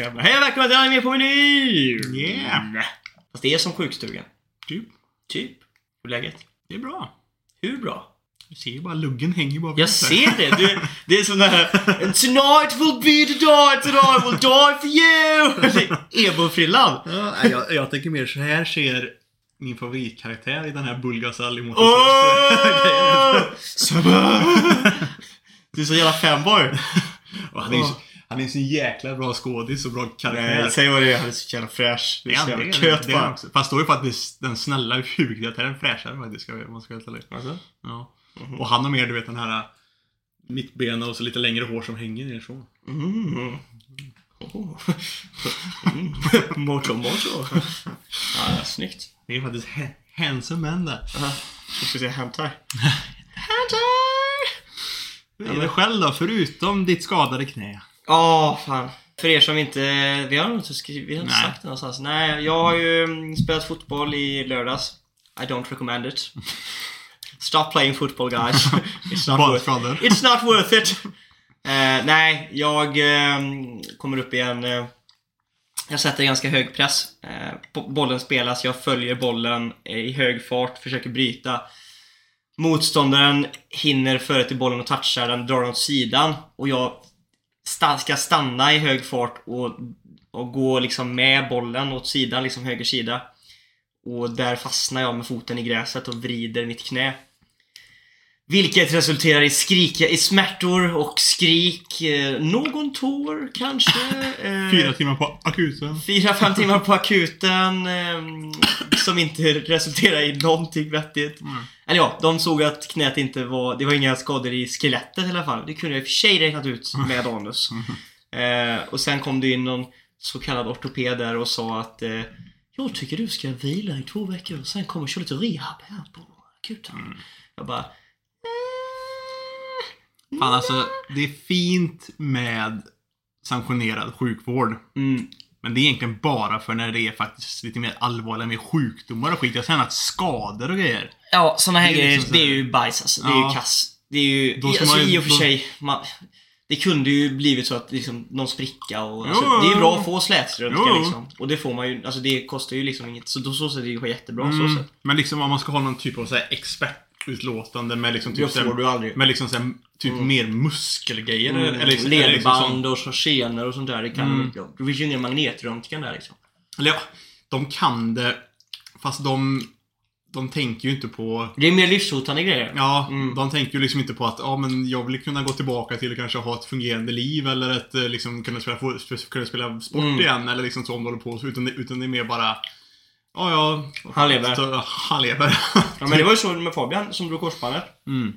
jag bara, Hej och välkomna till Anime på menyn! Yeah. Fast det är som sjukstugan. Typ. Typ. Hur är läget? Det är bra. Hur bra? Du ser ju bara luggen hänger bara Jag ser det! Du, det är sån där And tonight will be the night that I will die for you! Emo-frillan. Ja, nej, jag, jag tänker mer så här ser min favoritkaraktär i den här Bulgasal i Åh! Sabba! Du är så jävla fanboy. Och han är ju så. Han är så jäkla bra skådis och bra karaktär. Nej, säg vad det är. Han är så jävla fräsch. Det är så jävla det, köt det bara. också. Fast då är faktiskt den snälla huvudkaraktären fräschare faktiskt, ska man ska helt. Alltså? Ja. Och han har mer, du vet, den här mittbena och så lite längre hår som hänger ner så. Mm. Oh. Mm. Mojo, mojo. Ja, snyggt. Det är faktiskt ha- handsome man där. Aha. Nu ska se hentai. Hentai! Hur är det själv då, förutom ditt skadade knä? Ja, fan. För er som inte... Vi har inte, skrivit, vi har inte Nej. sagt det någonstans. Nej, jag har ju mm, spelat fotboll i lördags. I don't recommend it. Stop playing football guys. It's not worth, it's not worth it. Eh, nej, jag ehm, kommer upp i en... eh, jag sätter ganska hög press. Bo- bollen spelas, jag följer bollen i hög fart, försöker bryta. Motståndaren hinner före till bollen och touchar den, drar den åt sidan. Och jag ska stanna i hög fart och, och gå liksom med bollen åt sidan, liksom höger sida. Och där fastnar jag med foten i gräset och vrider mitt knä. Vilket resulterar i skrik, i smärtor och skrik. Eh, någon tår kanske. Eh, Fyra timmar på akuten. Fyra, fem timmar på akuten ehm, som inte resulterar i någonting vettigt. Mm. Eller ja, de såg att knät inte var... Det var inga skador i skelettet i alla fall. Det kunde jag i och för sig räknat ut med anus. Eh, och sen kom det in någon så kallad ortoped där och sa att eh, Jag tycker du ska vila i två veckor och sen kommer köra lite rehab här på akuten. Mm. Jag bara... Fan alltså, det är fint med sanktionerad sjukvård. Mm, Men det är egentligen bara för när det är faktiskt lite mer allvarliga med sjukdomar och skit. Jag känner att skador och grejer. Ja, såna här grejer, liksom så det är ju bajs alltså. Det är Ja. ju kass. Det är ju, alltså, man i och för då- sig, man, det kunde ju blivit så att liksom, någon spricka och alltså, Jo, Det är ju bra att få slätröntgen liksom. Och det får man ju, alltså det kostar ju liksom inget. Så då så sätt är det ju jättebra så Mm. sätt. Men liksom om man ska ha någon typ av så här expertutlåtande med liksom typ, Det så får du aldrig. med liksom så här, typ mer muskelgrejer. Mm, eller, liksom, eller liksom Ledband och så senor och sånt där, det kan Mm. Det finns ju ingen magnetröntgen där liksom. Eller ja, de kan det. Fast de, de tänker ju inte på... Det är mer livshotande grejer. Ja, Mm. de tänker ju liksom inte på att ja, men jag vill kunna gå tillbaka till att kanske ha ett fungerande liv eller ett, eh, liksom, kunna, spela, kunna spela sport Mm. igen eller liksom så om de håller på. Utan det, utan det är mer bara... Ja, ja. Han lever. Han lever. Ja men det var ju så med Fabian som drog korsbandet. Mm.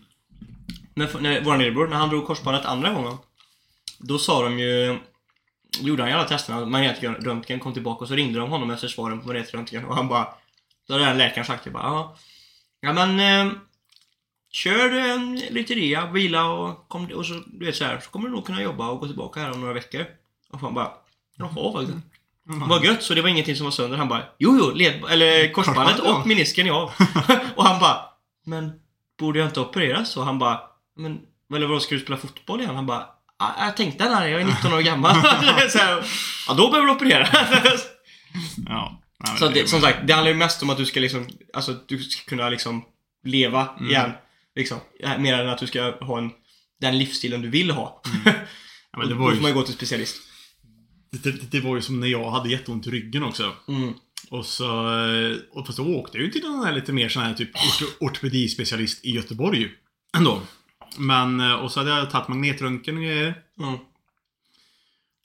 När, när, vår lillebror, när han drog korsbandet andra gången. Då sa de ju... Gjorde han ju alla testerna, magnetröntgen kom tillbaka och så ringde de honom efter svaren på magnetröntgen och han bara... Då hade den läkaren sagt typ bara, ja. Ja men... Eh, kör eh, lite rea, vila och, kom, och så, du vet så här, så kommer du nog kunna jobba och gå tillbaka här om några veckor. Och han bara, jaha faktiskt. Mm. Vad gött, så det var ingenting som var sönder. Han bara, jo jo, led, eller korsbandet och menisken ja. och han bara, men borde jag inte opereras? Och han bara, men eller vadå, ska du spela fotboll igen? Han bara, "Ja, jag tänkte när jag är 19 år gammal. så här, ja, då behöver du operera. Ja. Men så det- det, som sagt, det handlar ju mest om att du ska liksom, alltså du ska kunna liksom leva Mm. igen. Liksom. Ja, Mer än att du ska ha en, den livsstilen du vill ha. Ja, men det var då får man ju, gå till specialist. det, det, det var ju som när jag hade jätteont i ryggen också. Mm. Och så, eh, och fast då åkte jag ju till den här lite mer sån här typ orto, ortopedispecialist i Göteborg. Ändå. Men, eh, och så hade jag tagit magnetröntgen och grejer. Mm.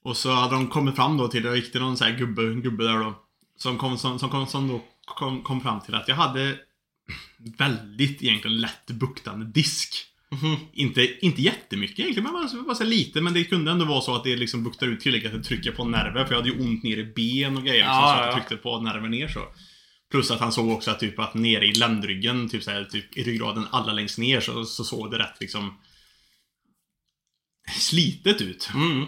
Och så hade de kommit fram då till, det gick det någon sån här gubbe, gubbe där då. Som kom, som, som, kom, som då kom, kom fram till att jag hade väldigt egentligen lätt buktande disk. Mhm. Inte, inte jättemycket egentligen, men bara, bara så lite. Men det kunde ändå vara så att det liksom buktar ut tillräckligt att trycka på nerver. För jag hade ju ont ner i ben och grejer. Ja, så, så att ja, jag ja. tryckte på nerver ner så. Plus att han såg också att typ att nere i ländryggen, typ, så här, typ i ryggraden allra längst ner så, så såg det rätt liksom slitet ut. Mm.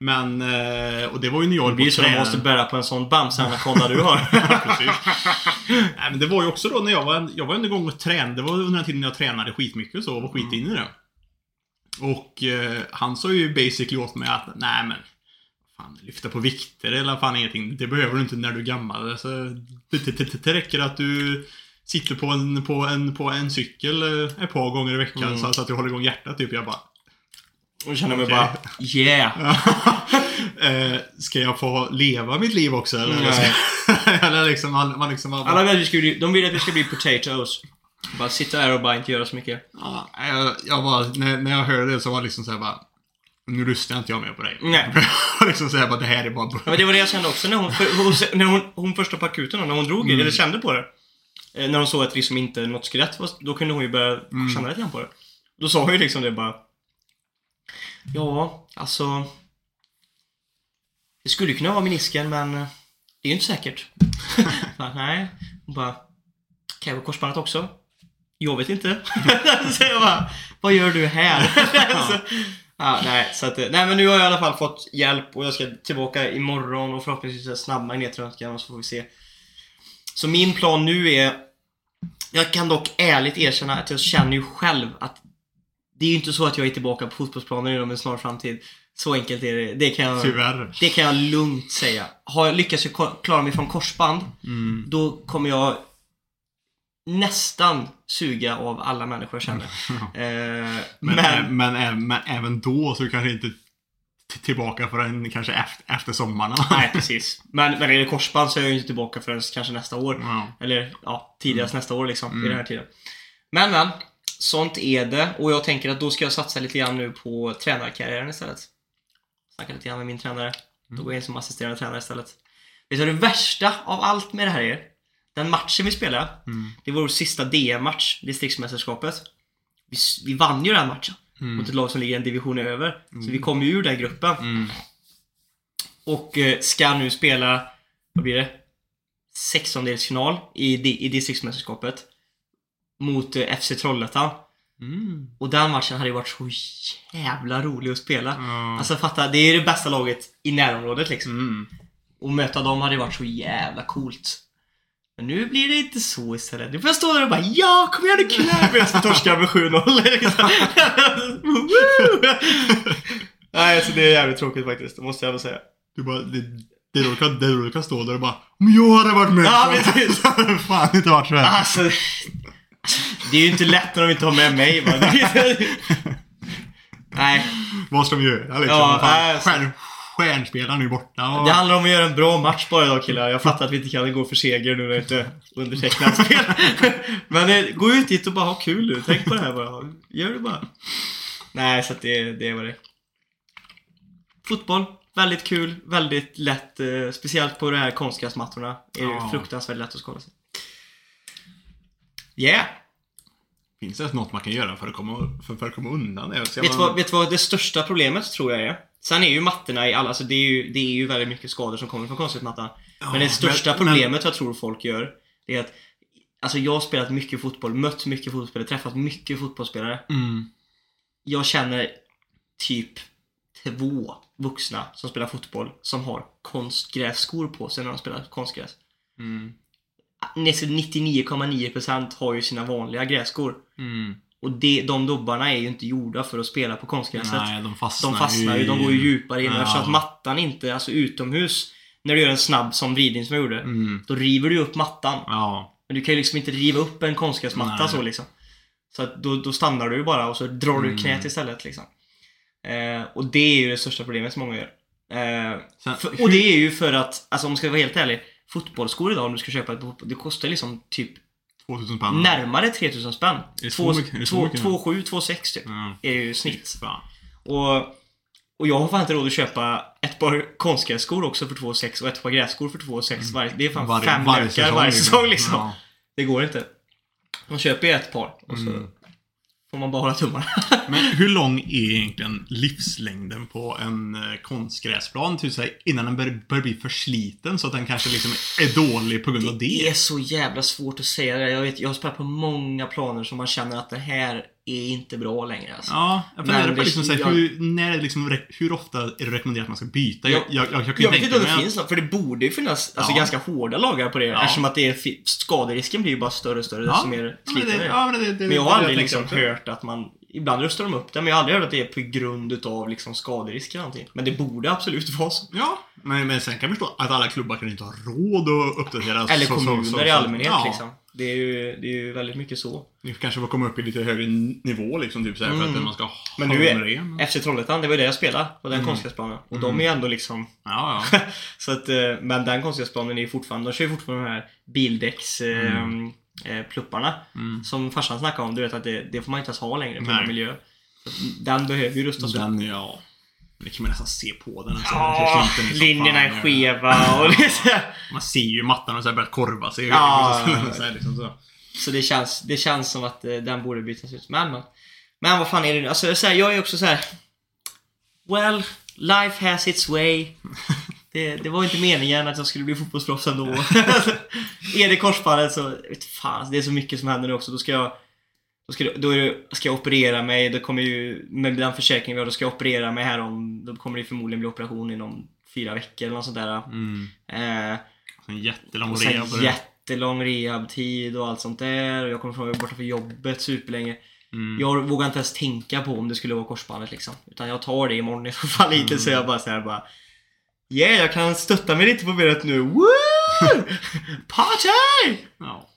Men, eh, och det var ju när jag Det blir så de måste bära på en sån bamse-anakonda du har. Precis. Nej, men det var ju också då när jag var, jag var en gång och tränade. Det var under den tiden jag tränade skitmycket så och var skitinne i det. Och eh, han sa ju basically åt mig att, nej men Fan, lyfta på vikter eller fan ingenting. Det behöver du inte när du är gammal. Alltså, det, det, det, räcker att du sitter på en, på en, på en cykel eh, ett par gånger i veckan Mm. så, att du håller igång hjärtat typ. Jag bara... Och känner jag mig bara Yeah! eh, ska jag få leva mitt liv också eller? Nej. eller liksom, man, man liksom... Man, Alla vill att vi ska bli, de vill att vi ska bli potatoes. Bara sitta där och bara inte göra så mycket. Ja, jag, jag bara, när, när jag hörde det så var det liksom såhär bara... Nu röstar inte jag med på dig. Nej. liksom såhär bara, det här är bara... Ja, men det var det jag kände också när hon, hon, när hon, hon första på akuten, när hon drog, Mm. eller kände på det. Eh, När hon såg att liksom inte något skelett var, då kunde hon ju börja Mm. känna lite grann på det. Då sa hon ju liksom det bara. Ja, alltså. Det skulle kunna vara menisken, men eh, det är ju inte säkert. bara, nej. Hon bara. Kan jag vara korsbandet också? Jag vet inte. så jag bara, vad gör du här? Ja, nej, så att, eh, nej, men nu har jag i alla fall fått hjälp och jag ska tillbaka imorgon och förhoppningsvis snabb magnetröntgen och så får vi se. Så min plan nu är Jag kan dock ärligt erkänna att jag känner ju själv att Det är ju inte så att jag är tillbaka på fotbollsplanen inom en snar framtid. Så enkelt är det. Det kan jag, Tyvärr. det kan jag lugnt säga. Har jag lyckats klara mig från korsband Mm. då kommer jag nästan suga av alla människor jag känner. Eh, Men, men, men, ä- men även då så kanske inte tillbaka förrän kanske efter, efter sommaren. nej precis. Men, men är det korsband så är jag inte tillbaka förrän kanske nästa år. Ja. Eller ja, tidigast nästa år liksom. Mm. I den här tiden. Men men. Sånt är det. Och jag tänker att då ska jag satsa lite grann nu på tränarkarriären istället. Snacka lite grann med min tränare. Då går jag in som assisterande tränare istället. Vet du vad det värsta av allt med det här är? Den matchen vi spelade. Mm. Det var vår sista DM-match, distriktsmästerskapet. Vi, vi vann ju den matchen. Mm. Mot ett lag som ligger en division över. Så vi kom ju ur den gruppen. Mm. Och eh, ska nu spela, vad blir det? Sextondelsfinal i, i distriktsmästerskapet. Mot eh, FC Trollhättan. Mm. Och den matchen hade ju varit så jävla rolig att spela. Ja. Alltså fatta, det är det bästa laget i närområdet liksom. Mm. Och möta dem hade ju varit så jävla coolt. Men nu blir det inte så istället. Nu får jag stå där och bara Ja, kom igen nu killar! Medan vi torskar med 7-0. liksom. Woo! Nej, alltså det är jävligt tråkigt faktiskt. Det måste jag ändå säga. Du bara, det, det är kan, det du kan stå där och bara Om jag hade varit med Ja, så- precis. hade det fan inte varit så här. Alltså, det är ju inte lätt när de inte har med mig. Va? Nej, Vad ska vi göra liksom? Ja, alltså- stjärn, stjärnspelaren är borta. Och, det handlar om att göra en bra match bara idag killar. Jag fattar att vi inte kan gå för seger nu när det inte är undertecknat spel. Men eh, gå ut dit och bara ha kul nu. Tänk på det här bara. Gör det bara. Nej, så att det, det var det. Fotboll. Väldigt kul, väldigt lätt. Eh, speciellt på de här konstgräsmattorna. är det Ja. fruktansvärt lätt att skada sig. Yeah! Finns det något man kan göra för att komma, för, för att komma undan det? Vet du man- vad, vet du vad det största problemet tror jag är? Sen är ju mattorna i alla, alltså det är ju, det är ju väldigt mycket skador som kommer från konstgräsmattan. Ja, men det största men- problemet jag tror folk gör, det är att Alltså jag har spelat mycket fotboll, mött mycket fotbollsspelare, träffat mycket fotbollsspelare. Mm. Jag känner typ två vuxna som spelar fotboll som har konstgrässkor på sig när de spelar konstgräs. Mm. Nästan 99,9% har ju sina vanliga grässkor. Mm. Och det, de dubbarna är ju inte gjorda för att spela på konstgräset. Nej, de fastnar, De fastnar ju, de går ju djupare in. Ja. Eftersom att mattan inte, alltså utomhus, när du gör en snabb som vridning som jag gjorde, Mm. då river du upp mattan. Ja. Men du kan ju liksom inte riva upp en konstgräsmatta så liksom. Så att då, då stannar du ju bara och så drar du Mm. knät istället liksom. Eh, och det är ju det största problemet som många gör. Eh, Sen, för, och det är ju för att, alltså om man ska vara helt ärlig, fotbollsskor idag om du ska köpa ett det kostar liksom typ 2000 spänn. närmare 3000 spänn. Är det så mycket? Är det så mycket? 2,7, 2,6 typ. Ja. Är ju snitt. Fan. Och, och jag har fan inte råd att köpa ett par konstgrässkor också för 2,6 och ett par grässkor för 2,6 varje. Det är fan Varje- fem lökar varje liksom. säsong liksom. Ja. Det går inte. Man köper ju ett par och så Mm. Får man bara hålla tummarna. Men hur lång är egentligen livslängden på en eh, konstgräsplan till sig innan den bör- börjar bli försliten så att den kanske liksom är dålig på grund av Det det? är så jävla svårt att säga det. Jag, vet, jag har spelat på många planer som man känner att det här är inte bra längre alltså. Ja, jag funderar på liksom, så här, jag- hur, när liksom, hur ofta är det rekommenderat att man ska byta? Jag, Jag- jag, jag, jag, vet inte om det att- finns något, för det borde ju finnas alltså, Ja. ganska hårda lagar på det. Ja. Eftersom att det är, skaderisken blir ju bara större och större desto mer Ja, men sliten det, ja, men, det, det, Men jag har aldrig liksom hört att man ibland rustar de upp det, men jag har aldrig hört att det är på grund utav liksom skaderisk eller någonting. Men det borde absolut vara så. Ja, men, men sen kan jag förstå att alla klubbar kan inte ha råd att uppdatera. Eller så- kommuner så- så- i allmänhet ja, liksom. Det är, ju, det är ju väldigt mycket så. Ni kanske får komma upp i lite högre nivå liksom, typ såhär, för Mm. att man ska ha Men nu är-. FC Trollhättan, det var ju det jag spelade på den Mm. konstgräsplanen. Och de är ju ändå liksom... Ja, ja. så att, eh, men den konstgräsplanen är ju fortfarande, de kör ju fortfarande de här bildäcks... Eh, eh, plupparna. Mm. Som farsan snackade om, du vet att det, det får man inte ens ha längre på miljö. Den behöver ju rustas upp. Den, ja. Det kan man nästan se på den. alltså. Ja, sliter som linjerna fan, är skeva och lite. Man ser ju mattan och så här börjat korva sig. Ja. så här, liksom så. Så det känns, det känns som att eh, den borde bytas ut. Men, men, men vad fan är det nu? Alltså, så här, jag är också så här. Well, life has its way. Det, det var inte meningen att jag skulle bli fotbollsproffs ändå. är det korsbandet så, fan, det är så mycket som händer nu också. Då ska jag då ska, då ska jag operera mig, då kommer ju, med den försäkringen vi har, då ska jag operera mig här om, då kommer det förmodligen bli operation inom fyra veckor eller något sånt där. Mm. Eh, En jättelång och rea på det. jättelång rehabtid och allt sånt där. Och jag kommer från borta för jobbet superlänge. Mm. Jag vågar inte ens tänka på om det skulle vara korsbandet liksom. Utan jag tar det imorgon i så fall lite Mm. så jag bara såhär bara Yeah, jag kan stötta mig lite på benet nu. Woo! Party! Ja.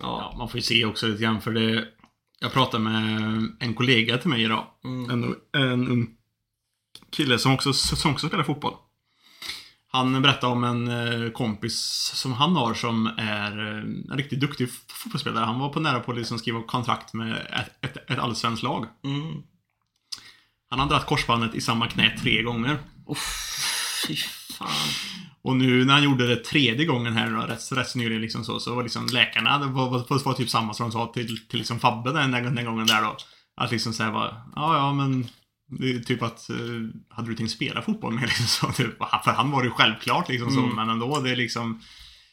ja, man får ju se också lite grann för det. Jag pratade med en kollega till mig idag. Mm. En, en ung kille som också, som också spelar fotboll. Han berättade om en eh, kompis som han har som är eh, en riktigt duktig fotbollsspelare. Han var på nära på att liksom skriva kontrakt med ett, ett, ett allsvenskt lag. Mm. Han har dragit korsbandet i samma knä tre gånger. Uff, fy fan. Och nu när han gjorde det tredje gången här då, rätt, rätt nyligen liksom så, så var liksom läkarna, det var, var, var typ samma som de sa till, till liksom Fabbe den, den, gången där då. Att liksom säga bara, ja ja men det är typ att, eh, hade du tänkt spela fotboll med liksom så, typ, För han var det ju självklart liksom så, Mm. men ändå det är liksom,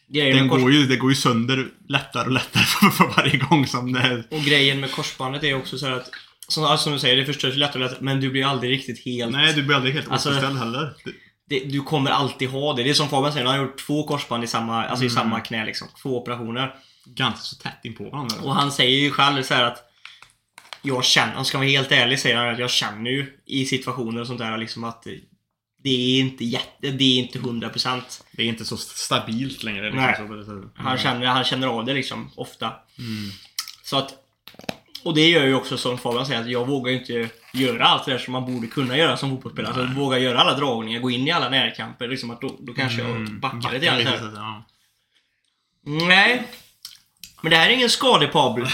Grejen den går ju, det går ju sönder lättare och lättare för, för varje gång som det och grejen med korsbandet är också så här att som, alltså, som du säger, det förstörs lättare och lättare men du blir aldrig riktigt helt Nej, du blir aldrig helt Alltså- återställd heller. Det, du kommer alltid ha det. Det är som Fabian säger, han har gjort två korsband i samma, alltså i Mm. samma knä liksom. Två operationer. ganska så tätt in på varandra. Och han säger ju själv så här att jag känner, om ska vara helt ärlig säger han att jag känner ju i situationer och sånt där liksom att det är inte jätte, det är inte 100%. Det är inte så stabilt längre. Liksom, Nej. så det sättet. Han känner, han känner av det liksom, ofta. Mm. Så att och det gör ju också som Fabian säger att jag vågar ju inte göra allt det där som man borde kunna göra som fotbollsspelare. Alltså våga göra alla dragningar, gå in i alla närkamper. Liksom att då, då kanske jag Mm. backar lite grann. ja. Nej. Men det här är ingen skadepodd.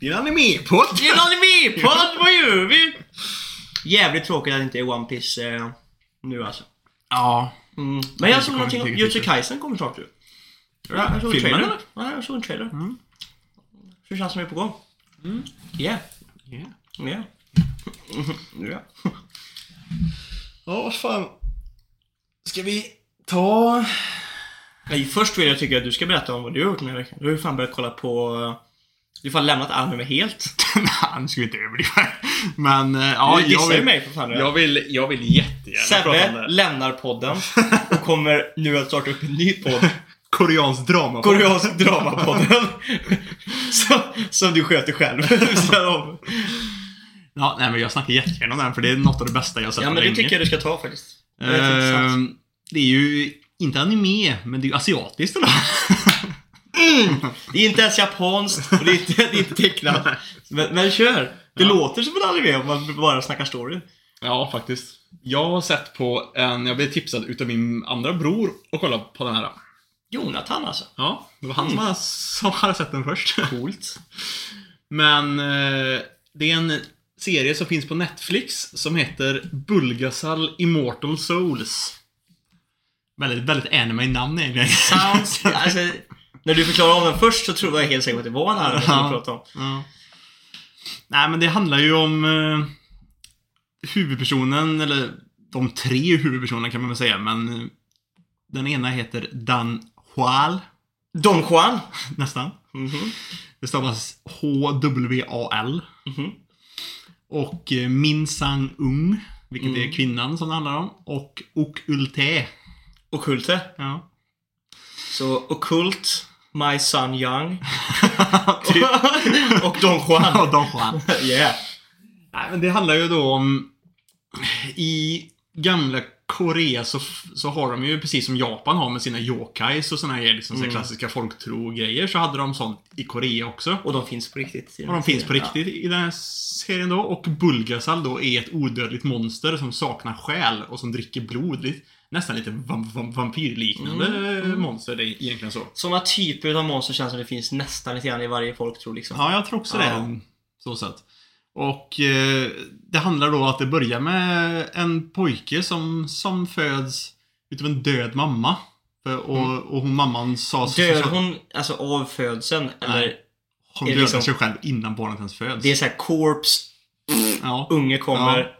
Din animepodd! Det är en animepodd, vad gör vi? Jävligt tråkigt att det inte är One Piece eh, nu alltså. Ja. Mm. Men jag såg någonting om Jutsu. Kaisen kommer snart ju. Ja, jag såg en trailer. Ja, jag såg en trailer. Mm. Så det känns som det är på gång. Yeah. Yeah. Yeah. ja. Ja, vad fan. Ska vi ta... Nej, först vill jag tycka att du ska berätta om vad du har gjort den här veckan. Du har ju fan börjat kolla på... Du har fan lämnat anime helt. Nej, nu ska vi inte överdriva. Men, eh, ja, du jag vill, mig för fan. jag vill, jag vill jättegärna prata om Sebbe det. lämnar podden och kommer nu att starta upp en ny podd. Koreansk drama. Koreansk dramapodden. som, som du sköter själv. Ja, nej men jag snackar jättegärna om den för det är något av det bästa jag sett ja men det länge. tycker jag du ska ta faktiskt. Det är. Ehm, det är ju inte anime, men det är ju asiatiskt eller? Det är inte ens japanskt och det är inte, det är inte tecknat. Men, men kör! Det Ja. låter som en anime om man bara snackar story. Ja, faktiskt. Jag har sett på en, jag blev tipsad utav min andra bror och kolla på den här. Jonathan alltså. Ja, det var han som, hade- som hade sett den först. Coolt. Men eh, det är en serie som finns på Netflix som heter Bulgasal Immortal Souls. Väldigt, väldigt anime-namn egentligen. Sounds... Alltså, när du förklarade om den först så trodde jag helt säkert att det var en anime som du Ja. pratade om. Ja. Nej, men det handlar ju om eh, huvudpersonen, eller de tre huvudpersonerna kan man väl säga, men eh, den ena heter Dan Hual, Don Juan. nästan. Mhm. Det stavas H-W-A-L. Mhm. Och eh, Min Sang Ung, vilket Mm. är kvinnan som det handlar om. Och Ok Ulte. Okulte. Ja. Så Okult, My Son Young och Don Juan. och Don Juan. Yeah. Nej, men det handlar ju då om... I gamla Korea så, så har de ju precis som Japan har med sina yokais och såna här liksom, här klassiska folktro-grejer så hade de sånt i Korea också. Och de finns på riktigt. Och de finns på riktigt i den här serien då. Och Bulgasal då är ett odödligt monster som saknar själ och som dricker blod. Nästan lite vam- vam- vampyrliknande Mm, monster det är egentligen så. Sådana typer av monster känns som det finns nästan lite grann i varje folktro liksom. Ja, jag tror också Ja. det. Så sätt. Och eh, det handlar då att det börjar med en pojke som, som föds utav en död mamma. Och, och hon mamman sa... så- Dör så- hon alltså av födseln? Eller? Hon dödar liksom- sig själv innan barnet ens föds. Det är såhär corpse, Ja. unge kommer. Ja,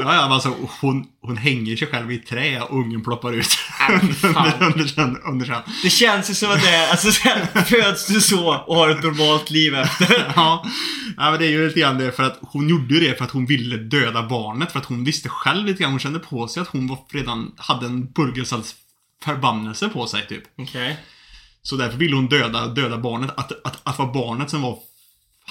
ja, men alltså hon, hon hänger sig själv i ett trä och ungen ploppar ut. Under, under, under sen. Det känns ju som att det är, alltså sen föds du så och har ett normalt liv efter. Ja. ja, men det är ju lite grann det för att hon gjorde ju det för att hon ville döda barnet. För att hon visste själv lite grann, hon kände på sig att hon var redan hade en burgersals förbannelse på sig typ. Okej. Så därför ville hon döda, döda barnet. Att, att, att vara barnet som var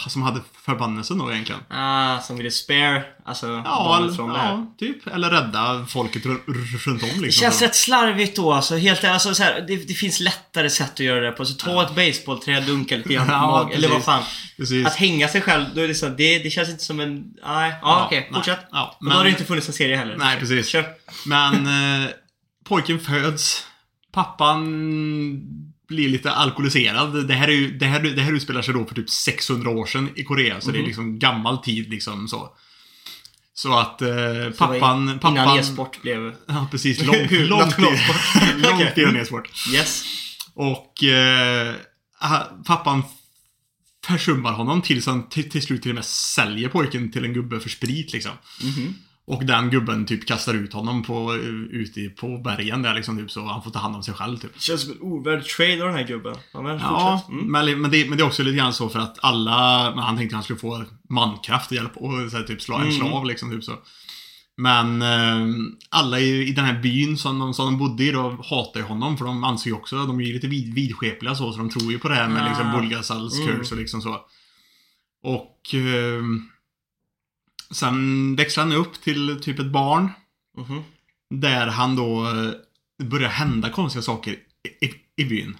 som hade förbannelsen då egentligen. Ah, som ville spare, alltså Ja, från det här. ja, typ. Eller rädda folket runt, om liksom. Det känns rätt slarvigt då alltså. Helt alltså, så här, det, det finns lättare sätt att göra det på. Så ta ett basebollträ, dunka lite grann Ja. Eller vad fan. Precis. Att hänga sig själv, då är det så, det, det känns inte som en... Nej, ja, Ja, okej. nej, fortsätt. ja, Och då har det inte funnits en serie heller. Nej, precis. Kör. Men eh, pojken föds. Pappan blir lite alkoholiserad. Det här, är ju, det, här, det här utspelar sig då för typ 600 år sedan i Korea. Så det är Mhm. liksom gammal tid liksom så. Så att eh, Så pappan... Innan pappan e-sport blev... Ja, precis. Långt, långt, långt innan e-sport. Yes. Och eh, ah, pappan försummar honom tills han till, till slut till och med säljer pojken till en gubbe för sprit liksom. Mhm. Och den gubben typ kastar ut honom på, ute på bergen där liksom typ så han får ta hand om sig själv typ. Känns som en ovärd trade av den här gubben. Ja, Ja. Mm. men, men, det, men det är också lite grann så för att alla, han tänkte att han skulle få mankraft och hjälp och så här, typ slå en Mm. slav liksom typ så. Men eh, alla i, i den här byn som de, som de bodde i då hatar ju honom för de anser ju också, de är ju lite vid, vidskepliga så, så de tror ju på det här med liksom Ah. Bulgasals Mm. curse och liksom så. Och eh, sen växlar han upp till typ ett barn Mhm. där han då eh, börjar hända konstiga saker i, i, i byn.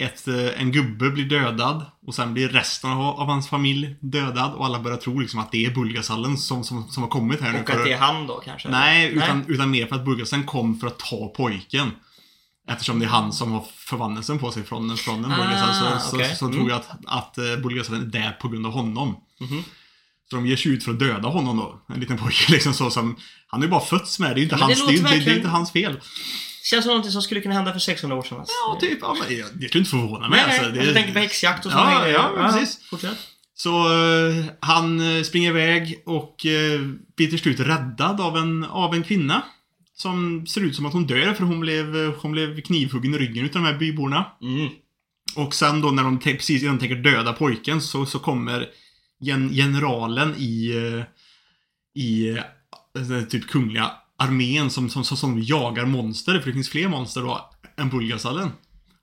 Ett, eh, en gubbe blir dödad och sen blir resten av, av hans familj dödad och alla börjar tro liksom att det är Bulgasallen som, som, som har kommit här nu. Och att det är han då kanske? Nej, utan, utan mer för att Bulgasallen kom för att ta pojken. Eftersom det är han som har förvandlelsen på sig från, från en Ah, Bulgasall så, okej. så, så Mm. tror jag att, att eh, Bulgasallen är där på grund av honom. Mhm. Så de ger sig ut för att döda honom då. En liten pojke liksom så som... Han är ju bara fötts med det. Det är ju inte, det hans, det ju inte- det är verkligen- inte hans fel. Känns som någonting som skulle kunna hända för 600 år sedan. Alltså. Ja, typ. Ja, men jag, det skulle inte förvåna mig. Nej, alltså. det, jag tänker på häxjakt och sådana Ja, grejer. ja, men precis. Fortsätt. Så eh, han eh, springer iväg och eh, blir till slut räddad av en, av en kvinna. Som ser ut som att hon dör för hon blev, hon blev knivhuggen i ryggen utav de här byborna. Mm. Och sen då när de precis innan de tänker döda pojken så, så kommer gen, generalen i, eh, i eh, typ kungliga armén som, som, som, jagar monster. För det finns fler monster då än Bulgasallen.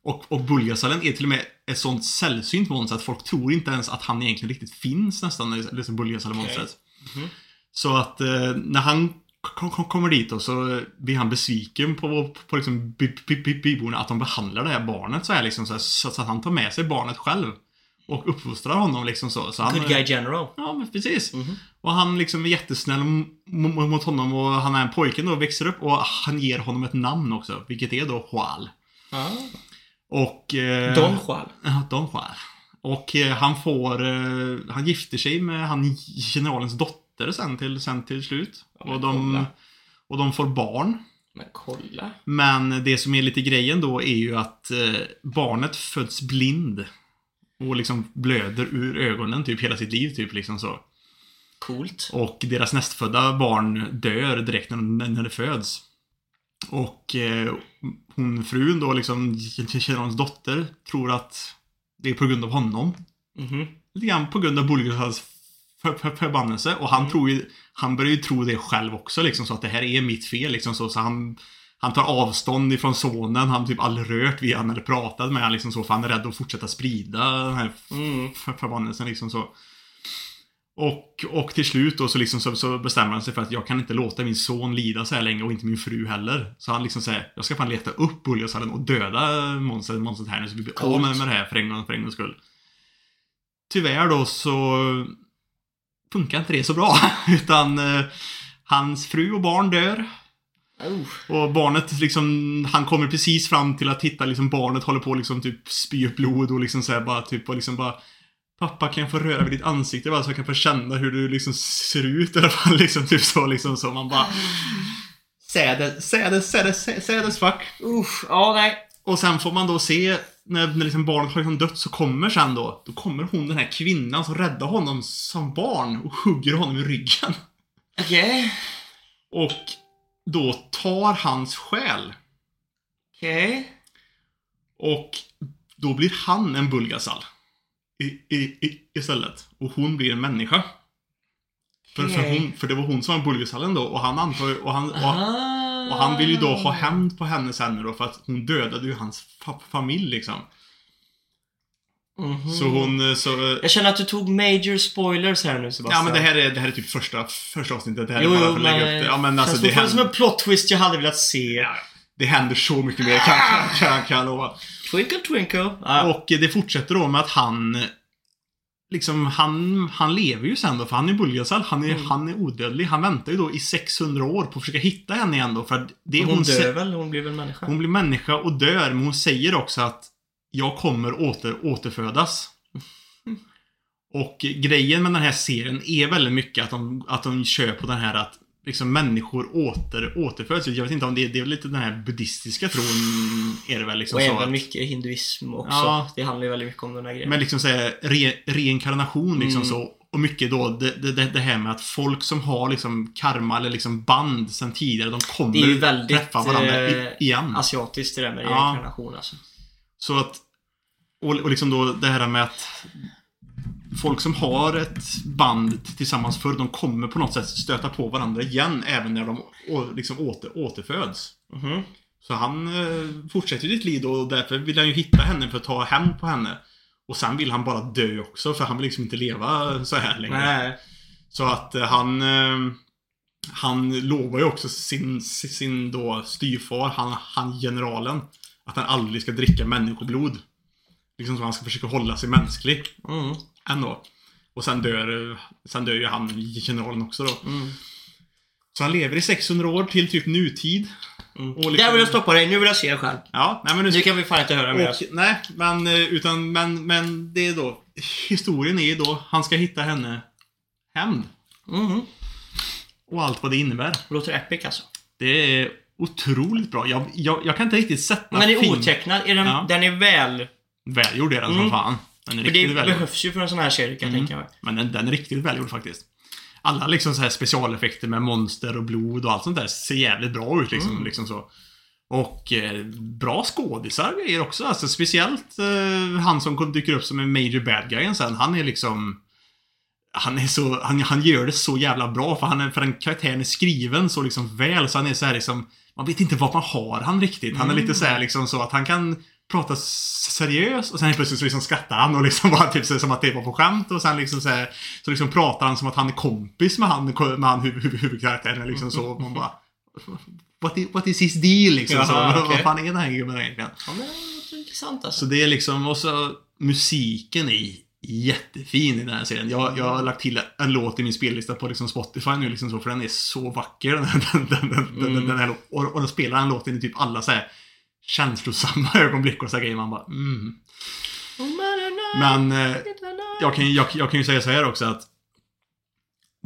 Och, och Bulgasallen är till och med ett sånt sällsynt monster att folk tror inte ens att han egentligen riktigt finns nästan, det som Bulgasallen-monstret. Mhm. Så att eh, när han kom, kom, kommer dit då så blir han besviken på, på, liksom by, by, by, byborna att de behandlar det här barnet så här liksom så att han tar med sig barnet själv. Och uppfostrar honom liksom så. så han, Good guy general. Ja, men precis. Mhm. Och han liksom är jättesnäll mot honom och han är en pojken då, växer upp och han ger honom ett namn också. Vilket är då Hual. Ah. Och... Eh, Don Juan. Ja, Don Juan. Och eh, han får... Eh, han gifter sig med han generalens dotter sen till, sen till slut. Ja, och, de, kolla. och de får barn. Men kolla. Men det som är lite grejen då är ju att eh, barnet föds blind. Och liksom blöder ur ögonen typ hela sitt liv typ liksom så. Coolt. Och deras nästfödda barn dör direkt när, när det föds. Och eh, hon, frun då, liksom, generalens dotter, tror att det är på grund av honom. Mhm. Lite grann på grund av för, förbannelse. Och han Mm. tror ju, han börjar ju tro det själv också liksom, så att det här är mitt fel liksom så. Så han, han tar avstånd ifrån sonen, han typ aldrig rört vid han eller pratat med han liksom så, för han är rädd att fortsätta sprida den här Mm. för, förbannelsen liksom så. Och, och till slut då så, liksom så, så bestämmer han sig för att jag kan inte låta min son lida så här länge och inte min fru heller. Så han liksom säger, jag ska fan leta upp Bulgasalen och döda monstret, monstret här nu så vi blir av med, med det här för en gång, för en gångs skull. Tyvärr då så funkar inte det så bra. Utan eh, hans fru och barn dör. Oh. Och barnet liksom, han kommer precis fram till att hitta liksom barnet håller på liksom typ spy upp blod och liksom såhär bara typ och liksom bara Pappa kan jag få röra vid ditt ansikte bara så jag kan få känna hur du liksom ser ut i alla fall liksom typ så liksom så man bara as, sad as fuck. Usch, ja nej. Och sen får man då se när, när liksom barnet har liksom dött så kommer sen då, då kommer hon den här kvinnan som räddar honom som barn och hugger honom i ryggen. Okej. Och då tar hans själ Okej. Och då blir han en Bulgasal. I, i, i, istället. Och hon blir en människa. För, för, hon, för det var hon som var Bulgasalen då och han antar och han, och, Ah. och han vill ju då ha hämnd på henne sen då för att hon dödade ju hans fa familj liksom. Mhm. Så hon, eh, så... Jag känner att du tog major spoilers här nu Sebastian. Ja men det här är, det här är typ första, första avsnittet. Det här Jo, är bara för att lägga upp det. Ja men alltså det fortfarande som händer, en plot twist jag hade velat se. ja, det händer så mycket mer kan, kan, kan, kan jag lova. Twinkle twinkle. Ah. Och det fortsätter då med att han Liksom han, han lever ju sen då, för han är Bulgasal. Han är, Mm. han är odödlig. Han väntar ju då i 600 år på att försöka hitta henne igen då, för det hon, hon, dör väl? Hon blir väl människa? hon blir människa och dör, men hon säger också att jag kommer åter, återfödas. Och grejen med den här serien är väldigt mycket att de, att de kör på den här att liksom människor åter, återföds. Jag vet inte om det är, det är lite den här buddhistiska tron är det väl liksom och så även att, mycket hinduism också. Ja. Det handlar ju väldigt mycket om den här grejen. Men liksom såhär, re, reinkarnation liksom Mm. så. Och mycket då det, det, det, här med att folk som har liksom karma eller liksom band sen tidigare, de kommer det är ju väldigt träffa varandra i, eh, igen. asiatiskt det där med Ja. reinkarnation alltså. Så att, och, och liksom då det här med att folk som har ett band tillsammans förr, de kommer på något sätt stöta på varandra igen även när de å, liksom åter, återföds. Mhm. Så han eh, fortsätter sitt liv och därför vill han ju hitta henne för att ta hem på henne. Och sen vill han bara dö också för han vill liksom inte leva så här längre. Nej. Så att eh, han... Eh, han lovar ju också sin, sin då styvfar, han, han generalen, att han aldrig ska dricka människoblod. Liksom så han ska försöka hålla sig mänsklig. Mm. Ändå. Och sen dör, sen dör ju han, generalen också då. Mm. Så han lever i 600 år till typ nutid. Mm. Liksom- Där vill jag stoppa dig, nu vill jag se det själv. Ja, nej men nu Nu kan vi fan inte höra mer. Och, nej, men, eh, utan, men, men det är då, historien är ju då, han ska hitta henne hämnd. Mhm. Och allt vad det innebär. Det låter epic alltså. Det är otroligt bra. Jag, jag, jag kan inte riktigt sätta Men den är otecknad, är den, Ja. den är väl... Välgjord är den Mm. som fan. Den är För riktigt det välgjord. behövs ju för en sån här serie kan jag Mm. tänka mig. Men den, den är riktigt välgjord faktiskt. Alla liksom så här specialeffekter med monster och blod och allt sånt där ser jävligt bra ut liksom. Mm. liksom så. Och eh, bra skådisar grejer också. Alltså, speciellt eh, han som dyker upp som en major bad guy sen. Han är liksom... Han är så... Han, han gör det så jävla bra för han är, för den karaktären är skriven så liksom väl så han är så här liksom... Man vet inte vart man har han riktigt. Han är Mm. lite så här liksom så att han kan prata seriöst och sen plötsligt så liksom skrattar han och liksom bara typ så som att det var på skämt och sen liksom så här, Så liksom pratar han som att han är kompis med han, med han huv, huv, huvudkaraktären liksom så. Och man bara... What is, what is his deal liksom? så, Jaha, vad- okej. Vad fan är den här gubben egentligen? Ja, men intressant alltså. Så det är liksom, och så musiken är jättefin i den här serien. Jag, jag har lagt till en låt i min spellista på liksom Spotify nu liksom så, för den är så vacker. Den, den, den, Mm. den här, och, och den spelar den låten i typ alla så här känslosamma ögonblick och så här grejer. Man bara mm. Men eh, jag, kan, jag, jag kan ju säga så här också att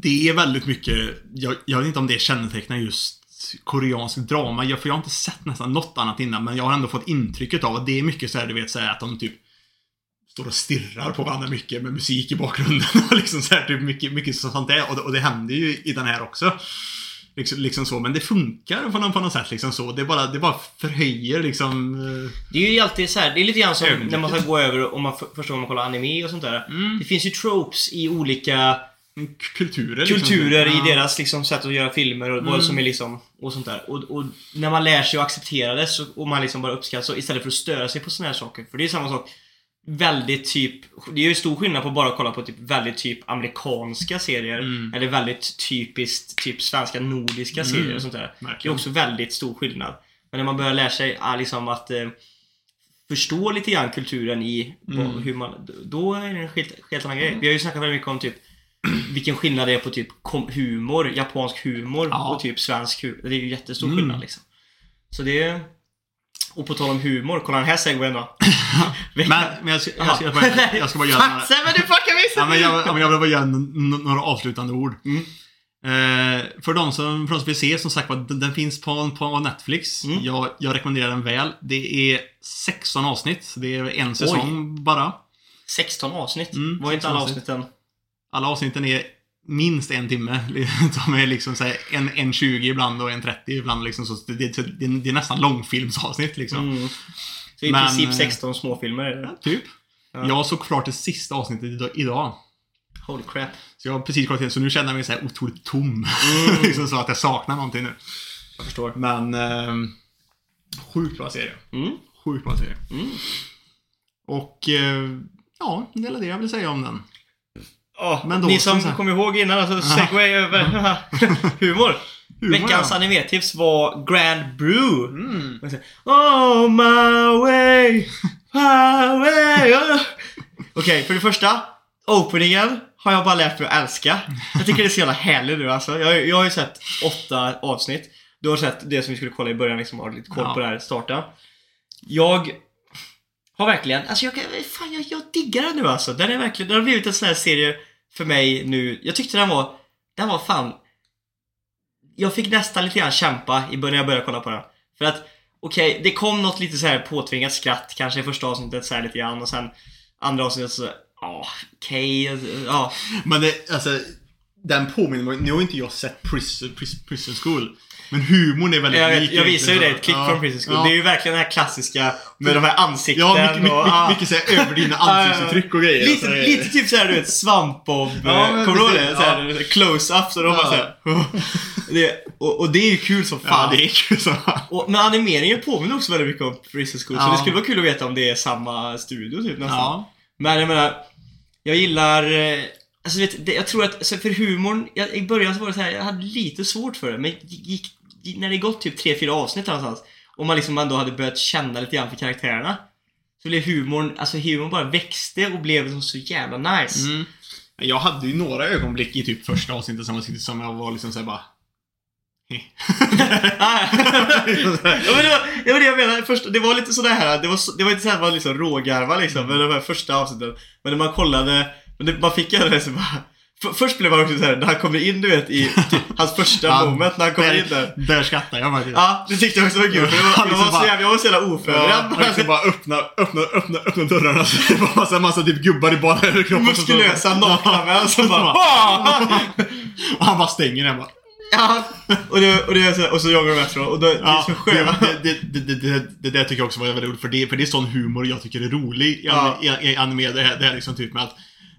det är väldigt mycket, jag, jag vet inte om det kännetecknar just koreansk drama, jag, för jag har inte sett nästan något annat innan, men jag har ändå fått intrycket av att det är mycket så här, du vet, så här, att de typ står och stirrar på varandra mycket med musik i bakgrunden och liksom så här, typ mycket, mycket sånt där. Och det, och det händer ju i den här också. Liksom, liksom så, men det funkar på något, på något sätt liksom så. Det bara, det bara förhöjer liksom... eh, Det är ju alltid så här, det är lite grann som Ögonblicket. när man ska gå över och man förstår om man kollar anime och sånt där. Mm, Det finns ju tropes i olika kulturer. liksom. kulturer i Ja. deras liksom, sätt att göra filmer och vad Mm. som är liksom och sånt där. Och, och när man lär sig att acceptera det så, och man liksom bara uppskattar så istället för att störa sig på såna här saker. För det är samma sak. Väldigt typ, det är ju stor skillnad på bara att kolla på typ väldigt typ amerikanska serier. Mm. Eller väldigt typiskt typ svenska nordiska serier Mm. och sånt där. Det är Verkligen. också väldigt stor skillnad. Men när man börjar lära sig ah, liksom att eh, förstå lite grann kulturen i Mm. hur man, då är det en helt, helt annan grej. Vi har ju snackat väldigt mycket om typ vilken skillnad det är på typ humor, japansk humor Ja. och typ svensk humor. Det är ju jättestor Mm. skillnad liksom. Så det är... Och på tal om humor, kolla den här segwayen då. Men, men jag, ska, jag, ska, jag, ska bara, jag ska bara göra Fatsa vad du fuckar så ja, men jag, ja, men jag vill bara göra några avslutande ord. Mm. Eh, för de som, för de som vill se, som sagt den, den finns på, på Netflix. Mm. Jag, jag rekommenderar den väl. Det är 16 avsnitt. Det är en säsong bara. 16 avsnitt. Mm, Var inte 16 alla avsnitt. avsnitten? Alla avsnitten är minst en timme. De är liksom så en, en 20 ibland och en 30 ibland. Liksom, så det, det, det, är- det är nästan långfilmsavsnitt liksom. Mm. Så i Men, princip eh, 16 småfilmer är det. Typ. Ja. Jag såg klart det sista avsnittet idag- idag. Holy crap. Så jag har precis kollat in, så nu känner jag mig så här otroligt tom. Mm. liksom så att jag saknar någonting nu. Jag förstår. Men... Eh, sjukt bra serie. Mm. Sjukt bra serie. Mm. Och... Eh, ja, det är det jag vill säga om den. Oh, Men då- ni som här- kommer ihåg innan, alltså segway över humor. Humor, Veckans ja. animetips var Grand Brew. Mm. Oh my way, my way. oh." Okej, för det första. Openingen har jag bara lärt mig att älska. Jag tycker det är så jävla härligt nu alltså. Jag, jag har ju sett åtta avsnitt. Du har sett det som vi skulle kolla i början, liksom har lite koll Ja. på det här starten. Jag har verkligen, alltså jag, kan- fan, jag, jag diggar den nu alltså. Den är verkligen, den har blivit en sån här serie för mig nu. Jag tyckte den var, den var fan jag fick nästan lite grann kämpa i början när jag började kolla på den. För att, okej, det kom något lite så här påtvingat skratt kanske i första avsnittet så här lite grann och sen andra avsnittet så, ja, okej, ja. Men det, alltså... Den påminner mig... Nu har inte jag sett Prison, Prison, Prison School. Men humorn är väldigt Jag, vet, lik jag visar ju dig ett klipp från Prison School. Ja. Det är ju verkligen den här klassiska med de här ansikten Ja, mycket, mycket, och... ah. mycket, såhär överdrivna ansiktsuttryck och grejer. Lite, Så är- lite typ såhär du vet svampbob, Ja, eh, kommer du ihåg det? Såhär, Close-up så de bara Ja. såhär det, och, och det är ju kul som Ja, fan. det är kul så. och, men animeringen påminner också väldigt mycket om Prison School så Ja. det skulle vara kul att veta om det är samma studio typ nästan. Ja. Men jag menar, jag gillar... eh, Alltså vet, det, jag tror att, alltså för humorn, jag, i början så var det så här, jag hade lite svårt för det, men gick, när det gått typ 3-4 avsnitt någonstans, och man liksom ändå hade börjat känna lite grann för karaktärerna, så blev humorn, alltså humorn bara växte och blev liksom så jävla nice. Mm. Jag hade ju några ögonblick i typ första avsnittet som, jag- som jag var liksom såhär bara... Ja, men det, var, det var det jag menade, först, det var lite sådär här, det var, det var inte såhär man liksom rågarva liksom, med de här första avsnitten. Men när man kollade, men det, man fick ju det så bara för, Först blev man också såhär, när han kommer in du vet i typ, hans första Ja, moment när han kommer in där. där, skrattar jag faktiskt. Ja, det tyckte jag också var kul. För det var, jag, var så jävla, jag var så jävla Ja, oförberedd. man liksom bara öppna, öppna, öppna, öppna dörrarna så det var massa, massa typ gubbar i bara överkroppen. Muskulösa nakna män som bara Och han bara stänger den bara. Ja, och, det, och, det är så, och så jagar de efter honom. Och det, det är Ja, så skönt. det, det, det, det, det där tycker jag också var väldigt roligt. För det, för det är sån humor jag tycker är rolig i, Ja. i, i anime. Det här, det här liksom typ med att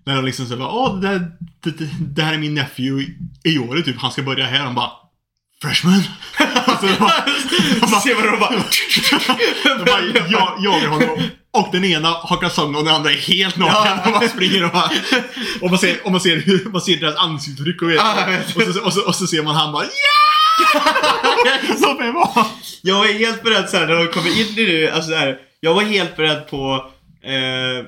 när de liksom säger åh det, där- det, det, här är min nephew i, i året typ. Han ska börja här. Han bara Freshman? alltså, det bara, de bara, Ser man hur de bara... de bara jag, jagar honom. Och den ena har kalsonger och den andra är helt naken. Och bara springer och bara... Och man ser, och man ser, hur, man ser deras ansiktsuttryck och, och, så, och, så, och så ser man han bara ja! Så det var. Jag var helt beredd såhär när de kommer in det, alltså såhär, Jag var helt beredd på eh,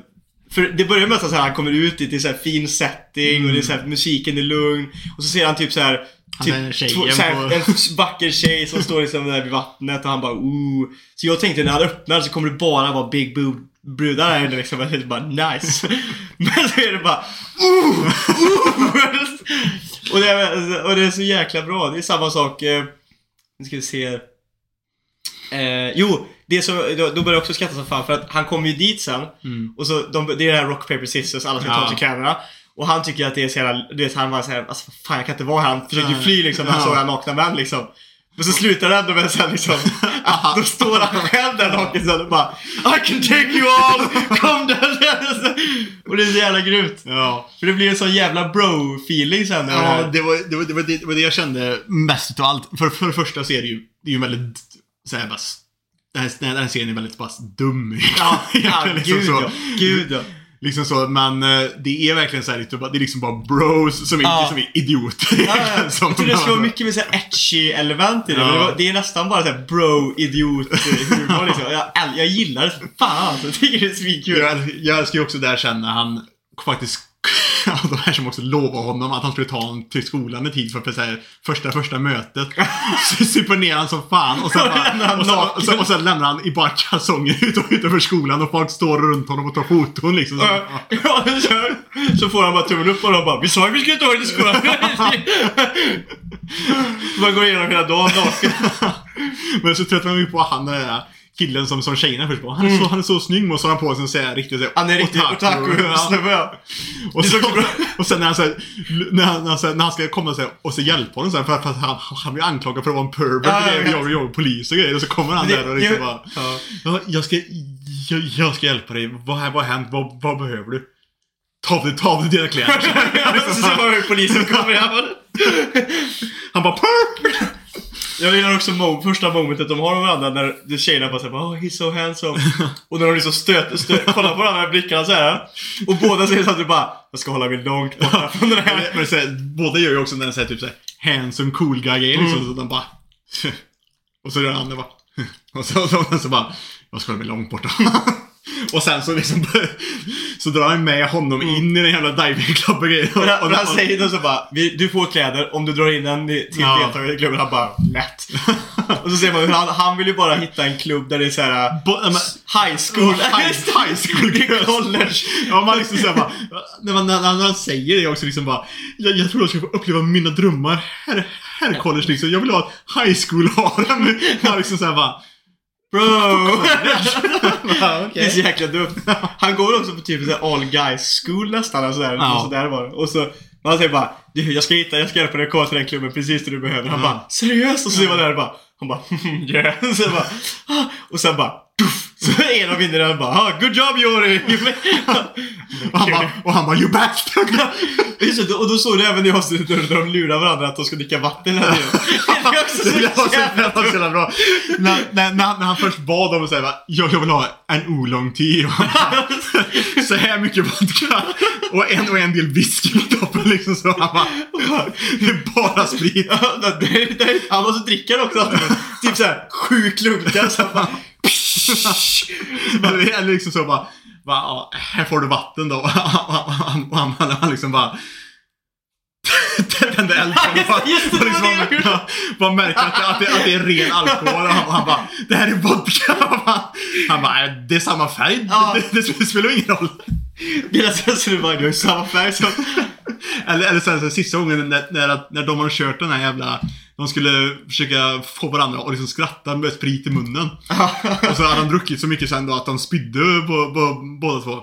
För det börjar med att han kommer ut i till så här fin setting och det är så här, musiken är lugn Och så ser han typ så här Han Typ, är en tjejen två, så här, på- en vacker tjej som står liksom där vid vattnet och han bara ooh Så jag tänkte när han öppnar så kommer det bara vara big boob brudar här inne liksom. Jag tänkte bara nice. Men så är det bara ooh, ooh. och, det är, och det är så jäkla bra. Det är samma sak. Eh, nu ska vi se. Eh, jo, det som, då, då börjar jag också skratta som fan för att han kommer ju dit sen Mm. och så, de, det är det här rock, paper, scissors, alla ska ta Ja. sig kläderna. Och han tycker att det är så jävla, du vet han bara såhär, alltså fan jag kan inte vara här. Han försöker ju fly liksom när han Ja. såg den nakna män liksom. Men så slutar det ändå med sen liksom, att då står han själv där naken och bara I can take you all, come down Och det är så jävla grymt. Ja. För det blir en sån jävla bro-feeling sen. Ja, det var det, var, det, var det, det var det jag kände mest utav allt. För, för det första så är det ju, det är ju väldigt såhär bara s- den här, den här serien är väldigt pass dum. Ja, ja liksom gud så. ja. Gud ja. Liksom så, men eh, det är verkligen så här, bara- det är liksom bara bros som Ja. som är idioter. Ja, ja. Som- Jag trodde det skulle vara mycket mer såhär etchy element i det. Ja. Men det, var, det är nästan bara såhär bro, idiot, humor liksom. Jag, jag gillar det fan alltså. Jag tycker det är svinkul. Jag, jag älskar ju också där sen när han faktiskt de här som också lovade honom att han skulle ta honom till skolan i tid för, så här, första, första mötet. Super ner han som fan och sen, bara, och, sen, och, sen, och sen lämnar han i bara kalsonger ut, utanför skolan och folk står runt honom och tar foton liksom. Så, Ja, så, får han bara tummen upp och de bara Vi sa ju vi skulle ta dig till skolan. Man går igenom hela dagen naken. Men så tröttnar man ju på han den där killen som, som tjejerna först på. Han är, så, han är så snygg och så har han på sig en sån här riktig så här, Han är riktigt otaku-snubbe ja. Och, så, så och sen när han, så här, när, han, när, han, så när han ska komma så här, och så hjälpa honom så här, för, för att han, han blir anklagad för att vara en pervert Ja, och jag grejer, jag polis och grejer. Och så kommer han Det- där och liksom det- bara ja. ja, jag, ska, jag, jag ska hjälpa dig. Vad, vad har hänt? Vad, vad behöver du? Ta av dig, ta av dig dina kläder. Så ser man hur polisen kommer. Han, Han bara! Jag gillar också mo- första momentet de har med varandra när tjejerna bara såhär oh he's so handsome. Och när de liksom stöter, stöter kollar på varandra med blickarna såhär. Och båda säger samtidigt bara Jag ska hålla mig långt borta från den här. Men så här, båda gör ju också den här typ så här, handsome cool guy grejen liksom. Så de bara... Och så gör han det bara... Och så, och så, så bara... Jag ska hålla mig långt borta. Och sen så liksom... Så drar han med honom in i den jävla diving club och. Och, Och, och han säger då så bara "Vi- Du får kläder om du drar in en till Ja. deltagare i klubben. Han bara lätt. och så ser man hur han, han vill ju bara hitta en klubb där det är såhär High school. High, high school Det college. Ja, man liksom såhär bara, när, man, när, när han säger det också liksom bara, jag, jag tror jag ska få uppleva mina drömmar här, här college liksom. Jag vill ha ett high school harem. Liksom såhär bara, Bro! ja, Det är så jäkla dumt. Han går också på typ så all guys school nästan. Och sådär, Ja. och sådär var det. Och så han säger bara du, jag ska hitta, jag ska hjälpa dig att komma till den klubben precis det du behöver. Han Ja. bara seriöst? Och så är man där och bara han bara yeah. Och sen bara ah. Och sen bara Så är de inne där och bara ah, good job Jori! Och han bara, och han bara, you bastard! Just det, och då såg du även i avsnittet när de lurar varandra att de ska dricka vatten hela tiden. Det är också så Det var så jävla bra. När, när, när, han- när han först bad om att säga jag, jag vill ha en oolong tea. Och han bara, så här mycket vodka. Och en och en del whisky på toppen liksom. Så han bara, det är bara sprit. Han måste dricka också. Typ såhär sju klunkar. Så han bara, det är liksom så bara, bara här får du vatten då. Och han, han, han, han, han liksom bara tände eld på honom. Just det, det det liksom gjorde. bara, bara märker att det, att, det, att det är ren alkohol. Och han, han bara, det här är vodka. Han, han bara, "Äh, det är samma färg. Ja. Det, det, spelar ingen roll. deras resonemang är samma färg som... Eller, eller sen så sista gången när, när, när de har kört den här jävla... De skulle försöka få varandra att liksom skratta med sprit i munnen. Och så hade de druckit så mycket sen då att de spydde på, på båda två.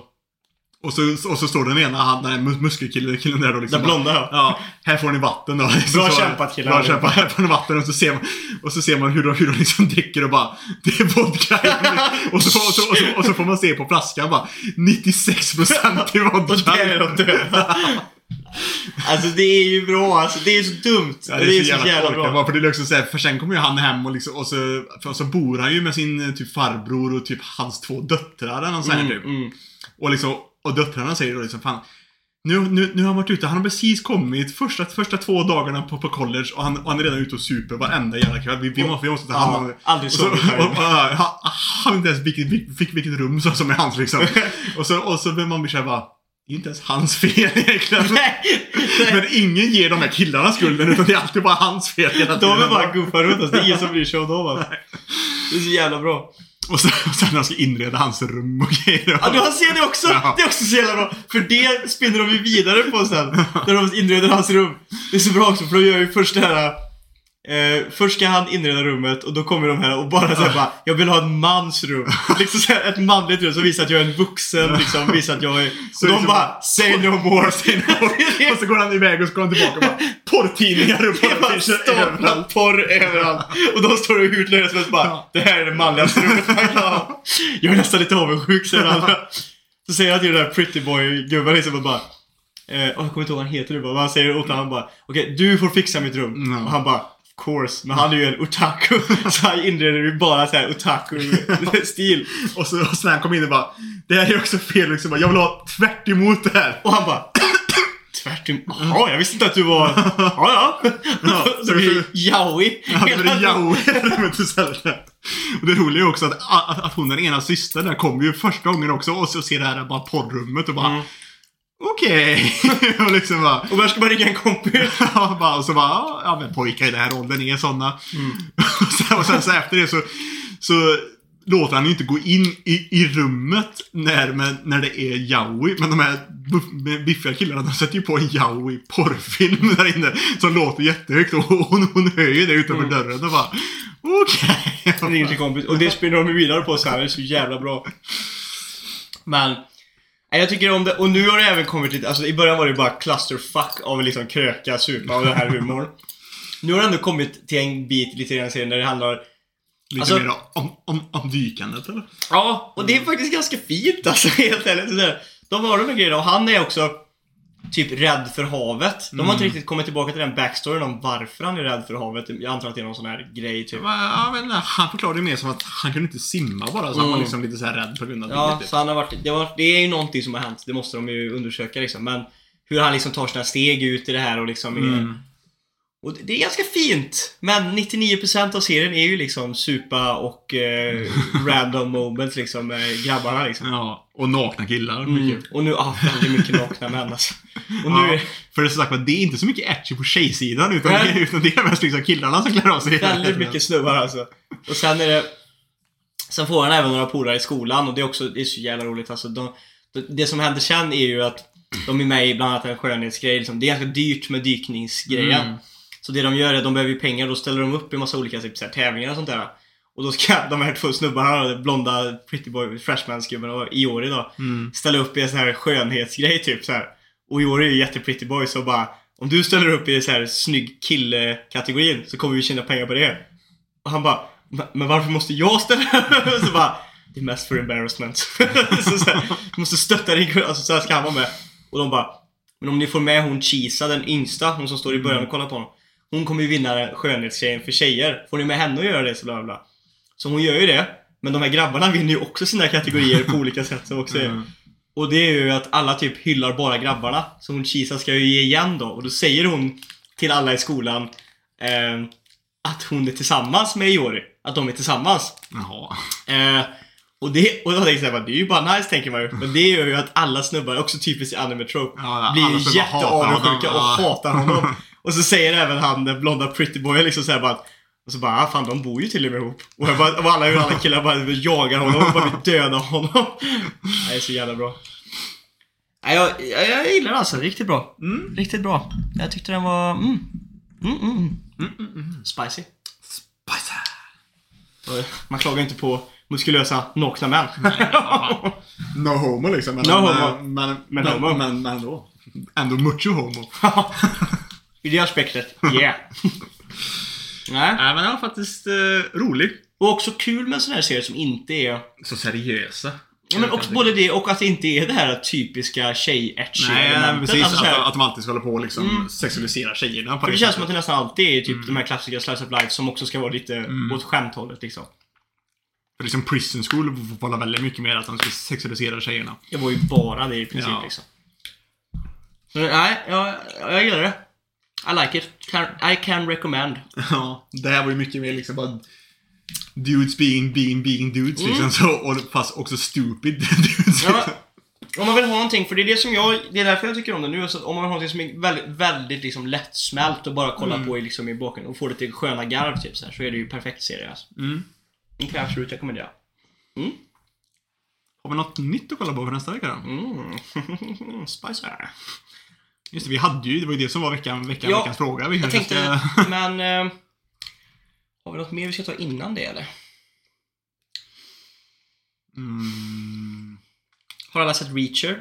Och så, och så står den ena, han, den här muskelkillen killen där då liksom. Den blonda, ja. Ja, här får ni vatten då. Liksom Bra så- kämpat, killar. Bra kämpat. Här får ni vatten. Och så ser man, och så ser man hur de, hur de liksom dricker och bara, det är vodka. och, så, och, så, och, så, och så får man se på flaskan bara, 96% i vodka. Och där är de döda. Alltså det är ju bra, alltså det är så dumt. Ja, det, är så jävla, korkat. bra. För det är också så här, för sen kommer ju han hem och liksom, och så, för så bor han ju med sin eh, typ farbror och typ hans två döttrar eller något sånt här, Mm, typ. mm. Och liksom, och döttrarna säger då liksom fan nu, nu, nu har han varit ute, han har precis kommit första, första två dagarna på, på college och han, och han är redan ute och super varenda jävla kväll. Vi, vi, måste, vi måste ta hand om. Ja, aldrig så, sovit han inte ens vilket, vilket, vilket, vilket rum som som är hans liksom. och så, och så blir man blir bara, det är inte ens hans fel egentligen. Nej, Men ingen ger de här killarna skulden utan det är alltid bara hans fel hela de är tiden. bara guffar runt oss. Det är ingen som bryr sig om dem alltså. Det är så jävla bra. Och sen, och sen när de ska inreda hans rum och grejer. Ja, du har ser det också! Ja. Det är också så jävla bra. För det spinner de ju vidare på sen. När de inreder hans rum. Det är så bra också, för de gör ju först det här... Eh, först ska han inreda rummet och då kommer de här och bara såhär bara Jag vill ha en mans rum. Liksom så ett manligt rum som visar att jag är en vuxen, liksom visar att jag är... Så och de bara Say no more, say no more. Och så går han iväg och så går han tillbaka och bara porrtidningar och porraffischer överallt. porr överallt. Och de står och hudlar som bara. Det här är det manligaste rummet man kan ha. Jag är nästan lite avundsjuk säger han. Så säger han till den där pretty boy-gubben liksom och bara eh, jag kommer inte ihåg vad han heter nu bara. Men han säger åt honom han bara Okej, du får fixa mitt rum. Mm. Och han bara course. Men han är ju en otaku. så han inreder ju bara så här otaku-stil. Och så, och så när han kom in och bara Det här är också fel liksom. Jag vill ha tvärt emot det här. Och han bara Tvärt emot. Jaha, jag visste inte att du var... Ja, ja. Ja, så det är yaoi. Ja, det. Och det roliga är också att, att, att hon den ena systern där kommer ju första gången också och så ser det här bara porrummet och bara Mm. Okej. och liksom bara Och var ska man ringa en kompis? Ja, bara, och så bara, ja men pojkar i den här åldern är sådana. Mm. och, sen, och sen så efter det så, så låter han ju inte gå in i, i rummet när, men, när det är yaoi. Men de här biffiga killarna, de sätter ju på en yaoi porrfilm där inne. Som låter jättehögt och hon, hon hör ju det utanför Mm. dörren och bara okej. Ringer till kompis. Och det spinner de ju vidare på så här. Det är så jävla bra. Men... Jag tycker om det. Och nu har det även kommit lite... Alltså i början var det bara clusterfuck av liksom kröka, supa och den här humorn. Nu har det ändå kommit till en bit lite i serien där det handlar... Lite Alltså- mer om, om, om dykandet eller? Ja, och det är faktiskt ganska fint alltså, helt ärligt. De har de här grejerna och han är också typ rädd för havet. De har inte riktigt kommit tillbaka till den backstoryn om varför han är rädd för havet. Jag antar att det är någon sån här grej typ. Ja, men, han förklarade det mer som att han kunde inte simma bara, så han Mm. var liksom lite så här rädd på grund av Ja, det. typ. så han har varit, det, var, det är ju någonting som har hänt. Det måste de ju undersöka liksom. Men hur han liksom tar sina steg ut i det här och liksom är, Mm. Och det- är ganska fint. Men 99% av serien är ju liksom supa och eh, random moments liksom med grabbarna liksom. Ja, och nakna killar. Mm. Mycket. Och nu, ja, väldigt mycket nakna män alltså. Och nu Ja, för det är sagt det är inte så mycket etchy på tjejsidan utan, Nej. utan det är mest liksom killarna som klär av sig. väldigt mycket snubbar alltså. Och sen är det... Sen får han även några polare i skolan och det är också, det är så jävla roligt alltså. De, det- det som händer sen är ju att de är med i bland annat en skönhetsgrej liksom. Det är ganska dyrt med dykningsgrejen. Mm. Så det de gör är att de behöver ju pengar, då ställer de upp i massa olika typ, så här, tävlingar och sånt där. Och då ska de här två snubbarna, blonda pretty boy, freshman-gubben och Iori då, Mm. ställa upp i en sån här skönhetsgrej typ så här. Och Iori är ju jättepretty boy så bara Om du ställer upp i så här snygg kille-kategorin så kommer vi tjäna pengar på det. Och han bara "Men- varför måste jag ställa upp? så bara Det är mest för embarrassment. så, så här, du måste stötta din alltså så här ska han vara med. Och de bara Men om ni får med hon Chisa, den yngsta, hon som står i början och kollar på honom. Hon kommer ju vinna skönhetstjejen för tjejer. Får ni med henne att göra det så bla bla. Så hon gör ju det. Men de här grabbarna vinner ju också sina kategorier på olika sätt som också är Mm. och det är ju att alla typ hyllar bara grabbarna. Så hon Kisa ska ju ge igen då. Och då säger hon till alla i skolan eh, att hon är tillsammans med Iori. Att de är tillsammans. Jaha. Eh, och, det, och då tänkte jag bara, det är ju bara nice tänker man ju. Men det gör ju att alla snubbar, också typiskt i anime trope, Ja, blir jätteavundsjuka och hatar honom. Och så säger även han, den blonda pretty boy liksom såhär bara att och så bara, ah, fan de bor ju till och med ihop. Och, jag bara, och alla, alla killar bara jagar honom och bara vill döda honom. Det är så jävla bra. Nej, jag, jag, jag gillar den alltså, riktigt bra. Mm. Riktigt bra. Jag tyckte den var, mm. Mm, mm, mm. Mm, mm, mm. Spicy. Spicy. Och Man klagar inte på muskulösa, nakna män. No homo liksom. Men, No homo. Men, men, Men men, men ändå. Ändå mucho homo. I det aspektet, yeah. Nej. Nej men det var faktiskt eh, rolig. Och också kul med en sån här serie som inte är... Så seriösa. Ja, men också både det och att det inte är det här typiska tjej-etchy Nej, elementet. precis. Alltså, så här, att, att de alltid ska hålla på och liksom Mm. sexualisera tjejerna. på för det det känns som att det nästan alltid är typ de här klassiska slice of life som också ska vara lite Mm. åt skämthållet liksom. För liksom Prison School var väldigt mycket mer att de ska sexualisera tjejerna. Det var ju bara det i princip Ja. liksom. Så, nej, jag, jag gillar det. I like it. Can, I can recommend. Ja, det här var ju mycket mer liksom bara Dudes being, being, being dudes Mm. liksom. Så, och fast också stupid dudes. Ja, om man vill ha någonting, för det är det som jag, det är därför jag tycker om det nu. Alltså, om man vill ha någonting som är väldigt, väldigt liksom lättsmält och bara kolla Mm. på i, liksom, i bakgrunden och få lite sköna garv typ så, här, så är det ju perfekt serie alltså. Mm. Den kan jag absolut rekommendera. Har vi något nytt att kolla på för nästa vecka då? Mm. Spicy. Just det, vi hade ju, det var ju det som var veckan, veckan, Ja, veckans fråga. Vi Jag tänkte, ska- men... Eh, har vi något mer vi ska ta innan det eller? Mm. Har alla sett Reacher? Har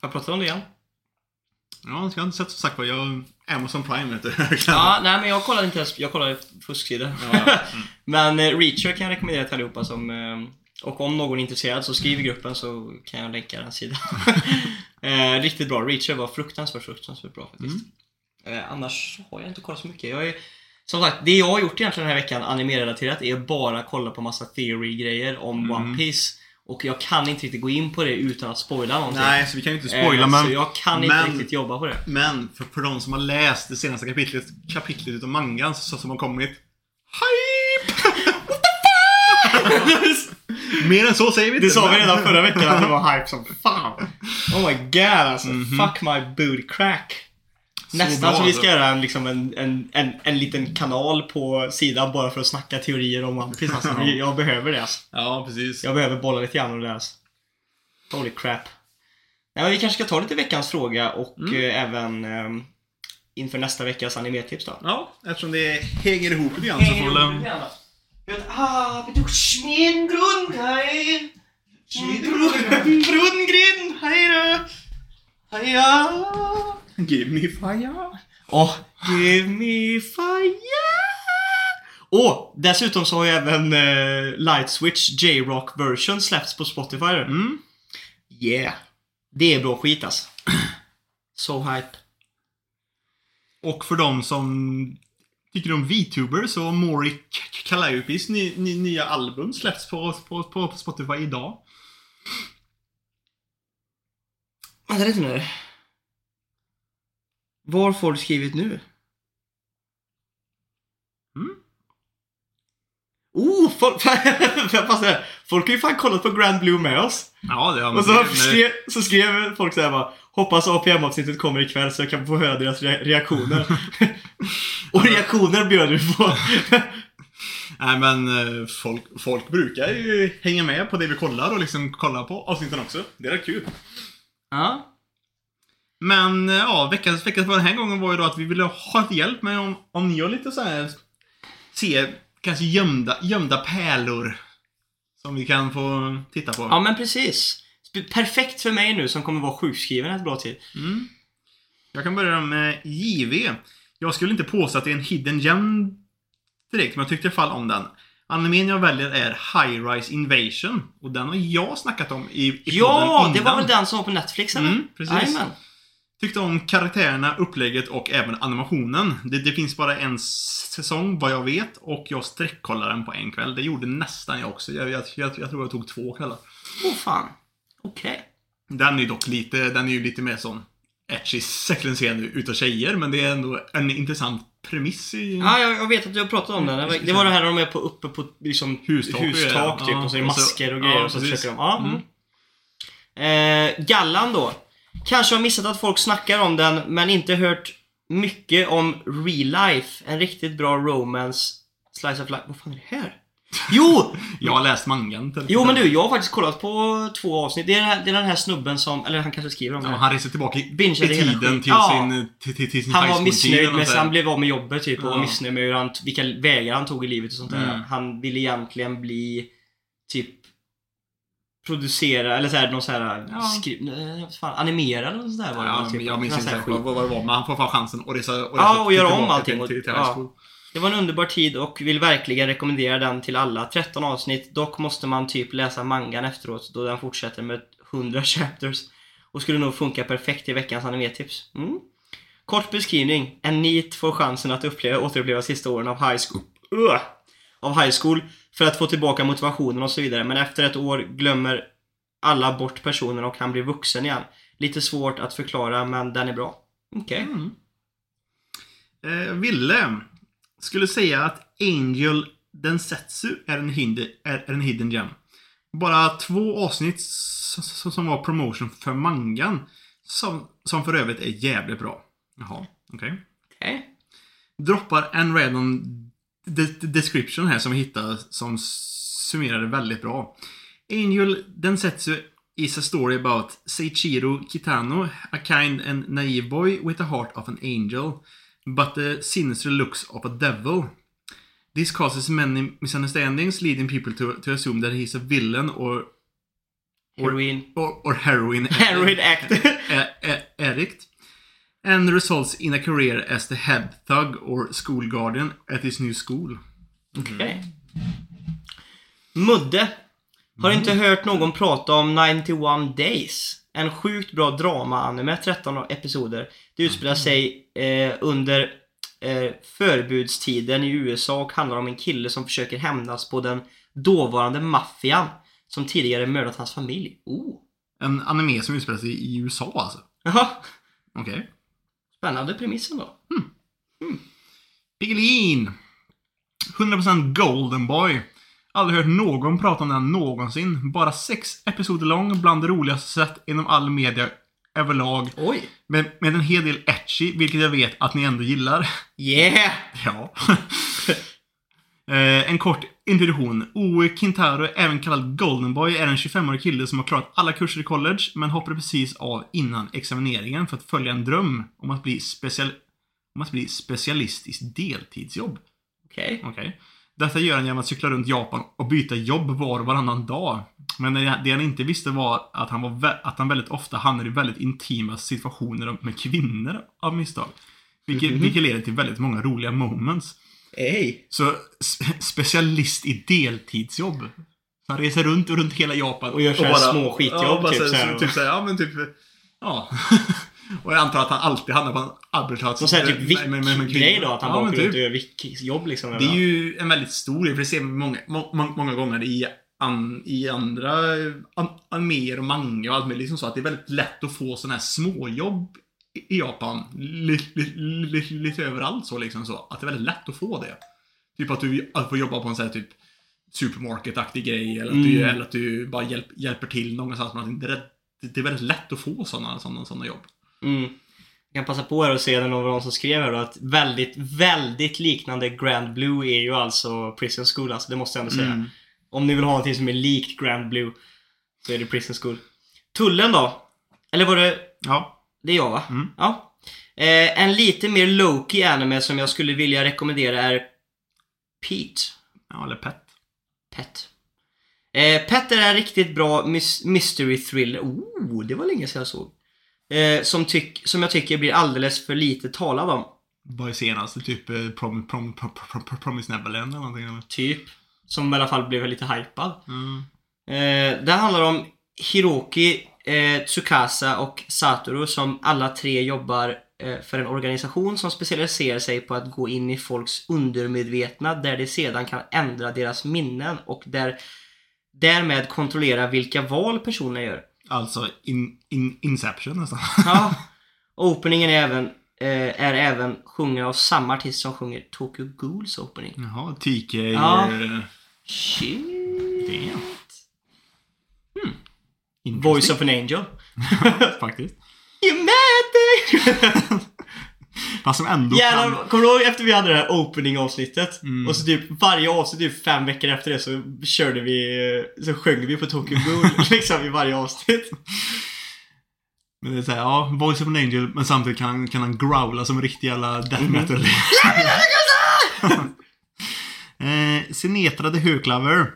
jag pratat om det igen? Ja, jag har inte sett som sagt jag... Amazon Prime vet du. Ja, nej men jag kollade inte ens, jag kollade fusksidor. Ja. Men eh, Reacher kan jag rekommendera till allihopa som... Eh, och om någon är intresserad så skriv i gruppen så kan jag länka den sidan. eh, riktigt bra. Reacher var fruktansvärt, fruktansvärt bra faktiskt. Mm. Eh, annars har jag inte kollat så mycket. Jag är, Som sagt, det jag har gjort egentligen den här veckan animerelaterat är bara kolla på massa theory-grejer om Mm. One Piece Och jag kan inte riktigt gå in på det utan att spoila någonting. Nej, så vi kan ju inte Eh, spoila men... Så jag kan inte men- riktigt jobba på det. Men för, för de som har läst det senaste kapitlet, kapitlet utav mangan så, som har kommit. Hype! Mer än så säger vi inte. Det sa vi redan förra veckan att det var hype som fan. Oh my god alltså. Mhm. Fuck my booty crack. Så Nästan bra, så vi ska alltså. göra en, liksom en, en, en, en liten kanal på sidan bara för att snacka teorier om One Piece. Alltså, Ja. jag behöver det alltså. Ja, precis. Jag behöver bolla lite grann om det alltså. Holy crap. Nej, men vi kanske ska ta lite veckans fråga och Mm. eh, även ehm, inför nästa veckas animetips då. Ja, eftersom det hänger ihop lite grann så får väl... Ah, du Schmidgrund, hej! Schmidgrund, hej då! Heja! Give me fire. Åh, give me fire! Och dessutom så har ju även eh, Light Switch J-Rock version släppts på Spotify. Mm. Yeah. Det är bra skit alltså. So hype. Och för de som tycker du om VTubers och Mori K- ny, ny, nya album släpps på, på, på, på Spotify idag. Vänta lite nu. Var får du skrivit nu? Oh, folk, folk har ju fan kollat på Grand Blue med oss. Ja, det har Och så skrev, så skrev folk såhär bara Hoppas APM-avsnittet kommer ikväll så jag kan få höra deras re- reaktioner. Och reaktioner bjöd du på. Nej men eh, folk, folk brukar ju hänga med på det vi kollar och liksom kolla på avsnitten också. Det är rätt kul. ja. Men eh, ja, veckans, veckans för den här gången var ju då att vi ville ha lite hjälp med om, om ni har lite så här se kanske gömda, gömda pärlor. Som vi kan få titta på. ja, men precis. Perfekt för mig nu som kommer vara sjukskriven ett bra tid. Mm. Jag kan börja med JV. Jag skulle inte påstå att det är en hidden gem direkt, men jag tyckte i fall om den. Animen jag väljer är High Rise Invasion. Och den har jag snackat om i, i Ja, det var väl den som var på Netflix eller? Mm, precis. Jajamän. Tyckte om karaktärerna, upplägget och även animationen. Det, det finns bara en säsong vad jag vet och jag sträckkollade den på en kväll. Det gjorde nästan jag också. Jag, jag, jag, jag tror jag tog två kvällar. Åh fan. Okej. Den är dock lite, den är ju lite mer sån etchy sexualiserande utav tjejer, men det är ändå en intressant premiss i... Ja, jag, jag vet att du har pratat om den. Det var- Det här när de är på, uppe på liksom, Hustak, hustak typ ja. och så är det masker och ja, grejer och så precis. försöker de... Ja. Mm. Mm. Eh, Gallan då. Kanske har missat att folk snackar om den men inte hört mycket om Real Life. En riktigt bra romance slice of life. Vad fan är det här? Jo! Jag har läst mangan. till- Jo men du, jag har faktiskt kollat på två avsnitt. Det är, den här- det är den här snubben som, eller han kanske skriver om det. Ja, han reser tillbaka i, i tiden till Ja. sin, till, till, till sin Han var missnöjd med sånt han blev av med jobbet typ och Ja. var missnöjd med hur han, vilka vägar han tog i livet och sånt där. Mm. Han ville egentligen bli typ producera, eller såhär, någon såhär, Ja. skri, eh, vad fan, animera eller något sånt där var det Ja, typ. jag minns Någon inte här vad, vad det var, men han får fan chansen att resa, och Ja, resa och göra om allting Till, och- till, till ja. Det var en underbar tid och vill verkligen rekommendera den till alla. 13 avsnitt, dock måste man typ läsa mangan efteråt då den fortsätter med 100 chapters. Och skulle nog funka perfekt till veckans animetips. Mm. Kort beskrivning. En nit får chansen att uppleva, återuppleva sista åren av high school. Ugh. Av high school för att få tillbaka motivationen och så vidare. Men efter ett år glömmer alla bort personen och han blir vuxen igen. Lite svårt att förklara men den är bra. Okej. Mm. Eh, Ville skulle säga att Angel Densetsu är en, hinder, är, en hidden gem. Bara två avsnitt som var promotion för mangan. Som, som för övrigt är jävligt bra. Jaha, okej. Okej. Droppar en random description här som vi hittade som summerar det väldigt bra. Angel Densetsu is a story about Seichiro Kitano, a kind and naive boy with a heart of an angel, but the sinister looks of a devil. This causes many misunderstandings, leading people to, to assume that he's a villain or Heroin. or, or heroin Heroin act. a- a- addict, and results in a career as the head thug or school guardian at his new school. Okej. Mudde. Har inte hört någon prata om 91 Days. En sjukt bra drama-anime, 13 episoder. Det utspelar sig eh, under eh, förbudstiden i USA och handlar om en kille som försöker hämnas på den dåvarande maffian som tidigare mördat hans familj. Oh. En anime som utspelar sig i USA alltså. Jaha, Okej. Spännande premissen då. Piggelin! 100% Golden Boy. Aldrig hört någon prata om den någonsin. Bara sex episoder lång, bland det roligaste sett inom all media överlag. Oj! Med, med en hel del etchy, vilket jag vet att ni ändå gillar. Yeah! Ja. eh, en kort introduktion. Oe Quintaro, även kallad Golden Boy, är en 25-årig kille som har klarat alla kurser i college, men hoppade precis av innan examineringen för att följa en dröm om att bli, special om att bli specialist i deltidsjobb. Okej. Okej. Detta gör han genom att cykla runt Japan och byta jobb var och varannan dag. Men det han inte visste var att han, var att han väldigt ofta hamnar i väldigt intima situationer med kvinnor av misstag. Vilket, Mhm. vilket leder till väldigt många roliga moments. Hej! Så spe- specialist i deltidsjobb. Så han reser runt och runt hela Japan. Och gör så här små skitjobb, ja, bara typ så, så här. så, typ så här, ja men typ, ja. och jag antar att han alltid hamnar på en arbetsplats. Någon sån här typ vick-grej då, att han Ja, bara åker typ. och gör vick-jobb liksom. Det är ju en väldigt stor grej, för det ser man många, må, må, många gånger i, an, i andra an, animer och manga och allt möjligt. Liksom så att det är väldigt lätt att få sådana här småjobb i Japan. Lite, lite, lite överallt så liksom så. Att det är väldigt lätt att få det. Typ att du att får jobba på en sån här typ supermarket-aktig grej. Eller att, du, Mm. eller att du bara hjälp, hjälper till någonstans. Men det, är, det är väldigt lätt att få sådana såna, såna jobb. Mm. Jag kan passa på här och se den någon som skrev här då att väldigt, väldigt liknande Grand Blue är ju alltså Prison School alltså, det måste jag ändå säga. Mm. Om ni vill ha någonting som är likt Grand Blue så är det Prison School. Tullen då? Eller var det... Ja. Det är jag va? Mm. Ja. Eh, en lite mer low-key anime som jag skulle vilja rekommendera är Pete. ja, eller pet. Pet. Eh, Pet är en riktigt bra mys- mystery thriller. Oh, det var länge sedan jag såg. Eh, som, tyck- som jag tycker blir alldeles för lite talad om. Vad är senaste? Typ eh, prom, prom, prom, prom, prom, Promise Neverland eller någonting? Eller? Typ. Som i alla fall blev lite hypad. Mm. Eh, det handlar om Hiroki, eh, Tsukasa och Satoru som alla tre jobbar eh, för en organisation som specialiserar sig på att gå in i folks undermedvetna där de sedan kan ändra deras minnen och där, därmed kontrollera vilka val personerna gör. Alltså in, in, Inception nästan. Ja. Openingen är även, eh, är även sjungen av samma artist som sjunger Tokyo Ghouls opening. Jaha, TK. Ja. eh, Shit. Damn. Voice of an angel. Faktiskt. You mad! Fast som ändå Jävlar, kan... kommer du ihåg efter vi hade det här opening avsnittet? Mm. Och så typ varje avsnitt, typ fem veckor efter det så körde vi, så sjöng vi på Tokyo Ghoul liksom i varje avsnitt. Men det är såhär, ja, Voice of an Angel, men samtidigt kan, han- kan han growla som en riktig jävla death Mhm. metal. eh, Sinetra the Högklaver.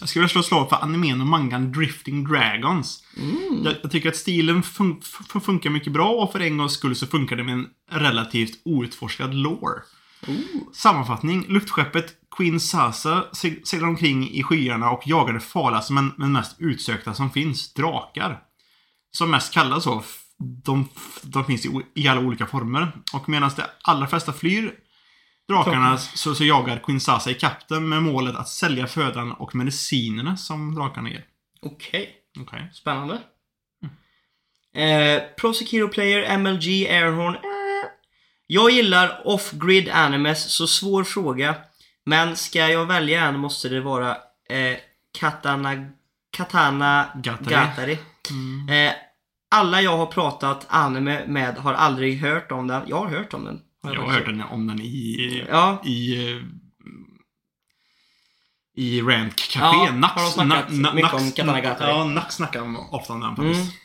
Jag skulle vilja slå slag för animen och mangan Drifting Dragons. Mm. Jag, jag tycker att stilen fun funkar mycket bra och för en gångs skull så funkar det med en relativt outforskad lore. Sammanfattning. Luftskeppet Queen Sasa seg- seglar omkring i skyarna och jagar det farligaste men, men mest utsökta som finns, drakar. Som mest kallas så. De, de finns i, i alla olika former. Och medan de allra flesta flyr drakarna så, så jagar Queen Sasa i kapten med målet att sälja födan och medicinerna som drakarna ger. Okej, Okej. spännande. Eh, Prosecutor Player, MLG, Airhorn. Eh. Jag gillar off-grid animes, så svår fråga. Men ska jag välja en måste det vara eh, Katana, Katana Gatari. Gatari. Eh, alla jag har pratat anime med har aldrig hört om den. Jag har hört om den. Jag har hört den, om den i... Ja, I... I Rant Café. Ja, Nax, har de snackat na- na- mycket Nax- om Katana Gatari. Ja, Nax snackar om- ofta om den Mm. faktiskt.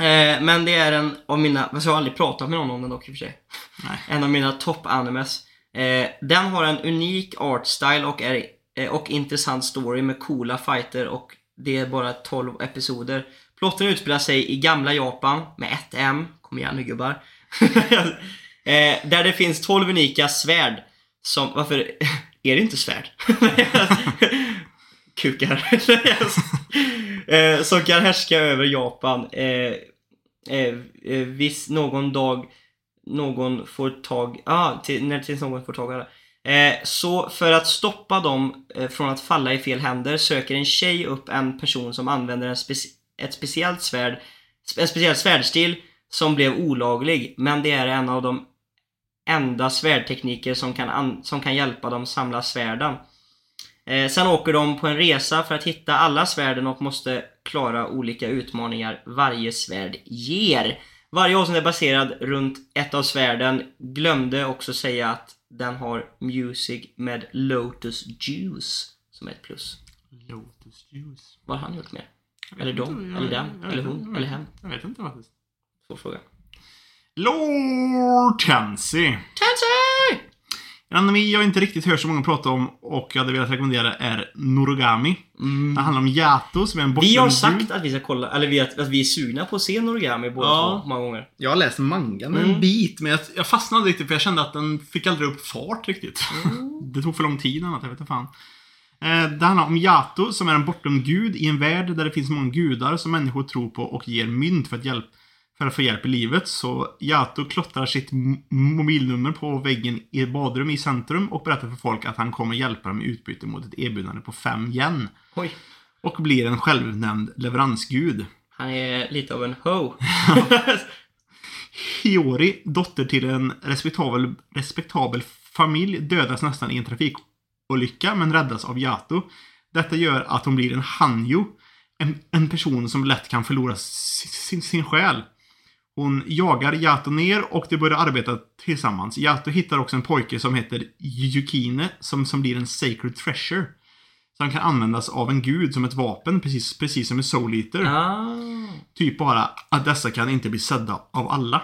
Eh, men det är en av mina, fast jag har aldrig pratat med någon om den dock i och för sig. Nej. En av mina topp-animes. Eh, den har en unik art style och, är, eh, och intressant story med coola fighter och det är bara 12 episoder. Plotten utspelar sig i gamla Japan med ett M. Kom igen nu gubbar. eh, där det finns 12 unika svärd. Som, varför, är det inte svärd? Kukar. eh, som kan härska över Japan. Eh, eh, eh viss någon dag någon får tag... Ja, till, när tills någon får tag i det. Eh, så för att stoppa dem eh, från att falla i fel händer söker en tjej upp en person som använder en speci ett speciellt svärd, en speciell svärdstil som blev olaglig. Men det är en av de enda svärdtekniker som kan, an- som kan hjälpa dem samla svärden. Eh, sen åker de på en resa för att hitta alla svärden och måste klara olika utmaningar varje svärd ger. Varje avsnitt är baserad runt ett av svärden. Glömde också säga att den har music med Lotus Juice som är ett plus. Lotus juice. Vad har han gjort? Jag Eller de, eller den, eller hon, eller hen. Jag vet inte faktiskt. Svår fråga. Lord Tansy. Tansy! En anime jag inte riktigt hört så många prata om och jag hade velat rekommendera är Norogami. Det handlar om Yato som är en Mm. Vi har bortglömd sagt att vi ska kolla, eller vi, att, att vi är sugna på att se Norigami båda Ja. två många gånger. Jag har läst mangan Mm. en bit, men jag, jag fastnade riktigt för jag kände att den fick aldrig upp fart riktigt. Det tog för lång tid annat, jag vet inte fan. Eh, Det handlar om Yato som är en bortglömd gud i en värld där det finns många gudar som människor tror på och ger mynt för att, hjälp, för att få hjälp i livet. Så Yato klottrar sitt mobilnummer på väggen i ett badrum i centrum och berättar för folk att han kommer hjälpa dem i utbyte mot ett erbjudande på 5 yen. Oj. Och blir en självnämnd leveransgud. Han är lite av en ho. Hiyori, dotter till en respektabel, respektabel familj, dödas nästan i en trafikolycka men räddas av Yato. Detta gör att hon blir en Hanjo, en, en person som lätt kan förlora sin, sin, sin själ. Hon jagar Yato ner och de börjar arbeta tillsammans. Yato hittar också en pojke som heter Yukine som, som blir en sacred treasure. Som kan användas av en gud som ett vapen, precis, precis som i Soul Eater. ah. Typ bara att dessa kan inte bli sedda av alla.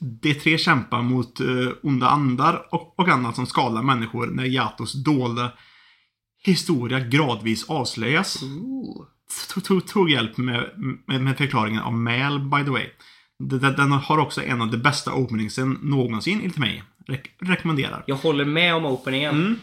De tre kämpar mot eh, onda andar och, och annat som skadar människor när Yatos dolda historia gradvis avslöjas. Ooh. Tog, tog, tog hjälp med, med, med förklaringen av Mal, by the way. Den, har också en av de bästa openingsen någonsin, enligt mig. Rek rekommenderar. Jag håller med om openingen. Mm.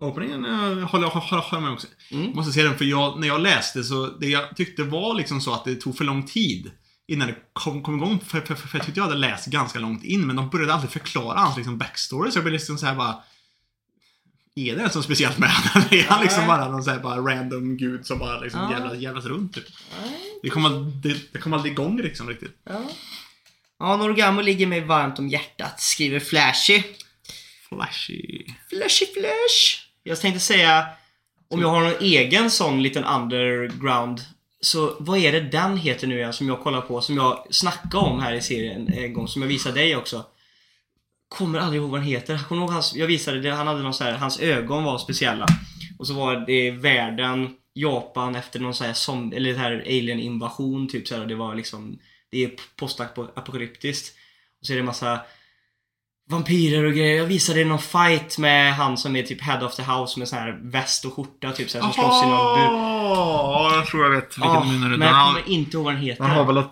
Openingen eh, håller jag håller, håller med också. Mm. Måste se den, för jag, när jag läste så, det jag tyckte var liksom så att det tog för lång tid innan det kom, kom igång. För, för, för, för jag tyckte jag hade läst ganska långt in, men de började aldrig förklara hans liksom backstory, så jag blev liksom så här bara... Är det så speciellt med honom? Är han liksom bara någon så här bara random gud som bara liksom Ja. jävlas, jävlas runt typ? Det kom, aldrig, det, det aldrig igång liksom riktigt. Ja. Ja, Norgamo ligger mig varmt om hjärtat. Skriver Flashy. Flashy. Flashy Flash. Jag tänkte säga, om jag har någon egen sån liten underground. Så vad är det den heter nu igen som jag kollar på, som jag snackade om här i serien en gång, som jag visade dig också. Kommer aldrig ihåg vad den heter. Kommer du ihåg hans, jag visade det, han hade någon så här, hans ögon var speciella. Och så var det världen, Japan efter någon så här som, eller här alien invasion typ så här, det var liksom, det är postapokalyptiskt. Och så är det massa vampyrer och grejer. Jag visade någon fight med han som är typ head of the house med sån här väst och skjorta typ så här, som slåss i någon bur. Ja, jag tror jag vet vilken du menar. men jag kommer inte ihåg vad den heter. Den har väl ett...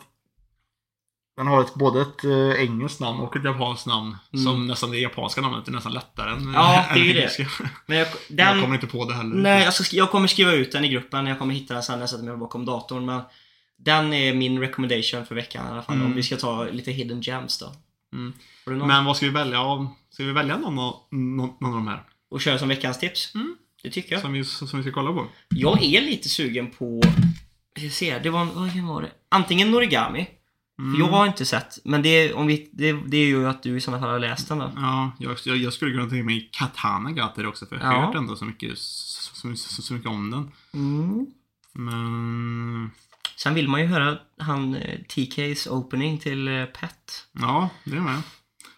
Den har ett, både ett eh, engelskt namn och ett japanskt namn. Mm. Som nästan det japanska namnet är nästan lättare än Ja, det är ju det. Men jag, Jag den, kommer inte på det heller. nej, jag, ska, sk- jag kommer skriva ut den i gruppen. Jag kommer hitta den sen när jag sätter mig bakom datorn. Men den är min recommendation för veckan i alla fall. Mm. Om vi ska ta lite hidden gems då. Mm. Men vad ska vi välja av? Ska vi välja någon av, någon, någon av de här? Och köra som veckans tips? Mm. Det tycker jag. Som vi, som vi ska kolla på? Jag är lite sugen på... Jag ska se, det var... Vad var det? Antingen Norigami. Mm. För jag har inte sett. Men det, om vi, det, det är ju att du i sådana fall har läst den då. Ja, jag, jag, jag skulle kunna tänka mig Katana Gatter också, för jag har Ja. hört ändå så mycket, så, så, så, mycket om den. Mm. Men... Sen vill man ju höra han eh, TK's opening till eh, Pet. Ja, det är med.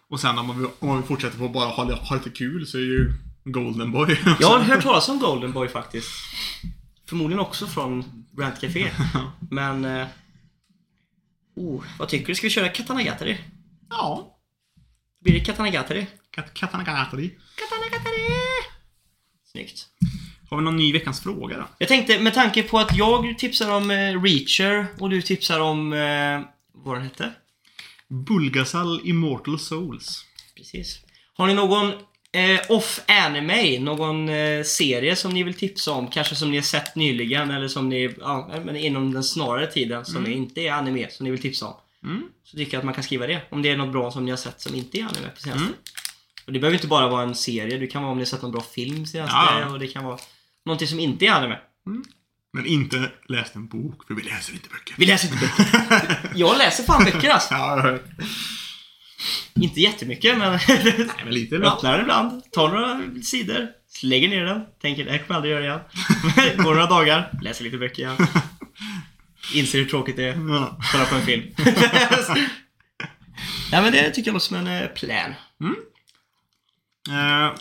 Och sen om vi, om vi fortsätter på bara ha, ha lite kul så är ju Golden Boy Jag har hört talas om Golden Boy faktiskt. Förmodligen också från Rant Café. Men... Oh, vad tycker du? Ska vi köra Katanagatari? Ja. Blir det Katanagatari? Kat- Katana Gatter. Katanagatari! Snyggt. Har vi någon ny veckans fråga då? Jag tänkte med tanke på att jag tipsar om eh, Reacher och du tipsar om... Eh, vad den hette? Bulgasal Immortal Souls. Precis. Har ni någon eh, off-anime, någon eh, serie som ni vill tipsa om? Kanske som ni har sett nyligen eller som ni, ja, men inom den snarare tiden som Mm. inte är anime som ni vill tipsa om? Mm. Så tycker jag att man kan skriva det. Om det är något bra som ni har sett som inte är anime på senaste. Mm. Och det behöver inte bara vara en serie. Det kan vara om ni har sett någon bra film senaste. Ja. Och det kan vara någonting som inte är anime. Men inte läst en bok, för vi läser inte böcker. Vi läser inte böcker. jag läser fan böcker alltså. Ja. Inte jättemycket men Nej, men lite bra. öppnar den ibland. Tar några sidor. Lägger ner den. Tänker det här kommer jag aldrig göra igen. Går några dagar. Läser lite böcker igen. Inser hur tråkigt det är. Ja. Kolla på en film. Nej men det tycker jag låter som en eh, plan. Eh,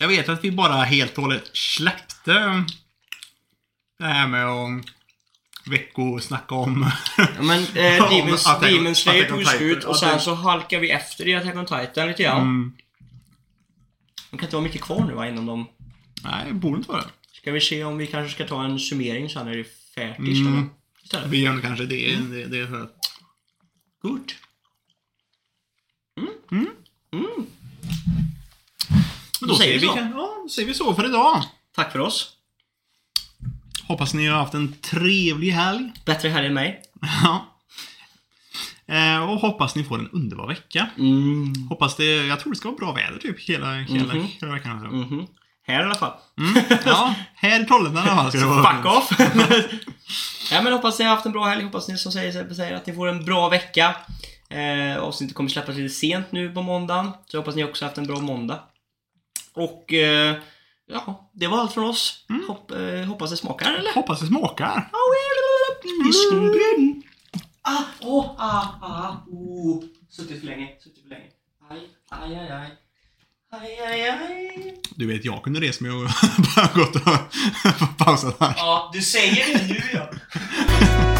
jag vet att vi bara helt och hållet släppte det här med att veckosnacka om... Ja, men eh, Om Demon, Attack on- Demon Slayer tog slut och sen så halkar vi efter i Attack on Titan lite grann. Mm. Det kan inte vara mycket kvar nu va, inom dem. Nej, borde inte vara det. Ska vi se om vi kanske ska ta en summering sen när det är färdigt Mm. mm. istället. Vi gör kanske det. det, det för... Good. Men Då då säger vi så. ja, då säger vi så för idag. Tack för oss. Hoppas ni har haft en trevlig helg. Bättre här än mig. Ja. Eh, och hoppas ni får en underbar vecka. Mm. Hoppas det, jag tror det ska vara bra väder typ hela, hela, Mhm. hela veckan. Alltså. Mhm. Här i alla fall. Mm. Ja, här i Trollhättan i alla fall. Fuck off! ja, men hoppas ni har haft en bra helg. Hoppas ni som säger, säger att ni får en bra vecka. Eh, avsnittet kommer släppas lite sent nu på måndagen. Så hoppas ni också haft en bra måndag. Och eh, ja, det var allt från oss. Hopp, eh, hoppas det smakar eller? Hoppas det smakar. Ah, åh, ah, ah, oh. Suttit för länge, suttit för länge. Aj, aj, aj, aj. Aj, aj, aj. Du vet, jag kunde resa mig och bara gått och pausat här. Ja, du säger det nu ja.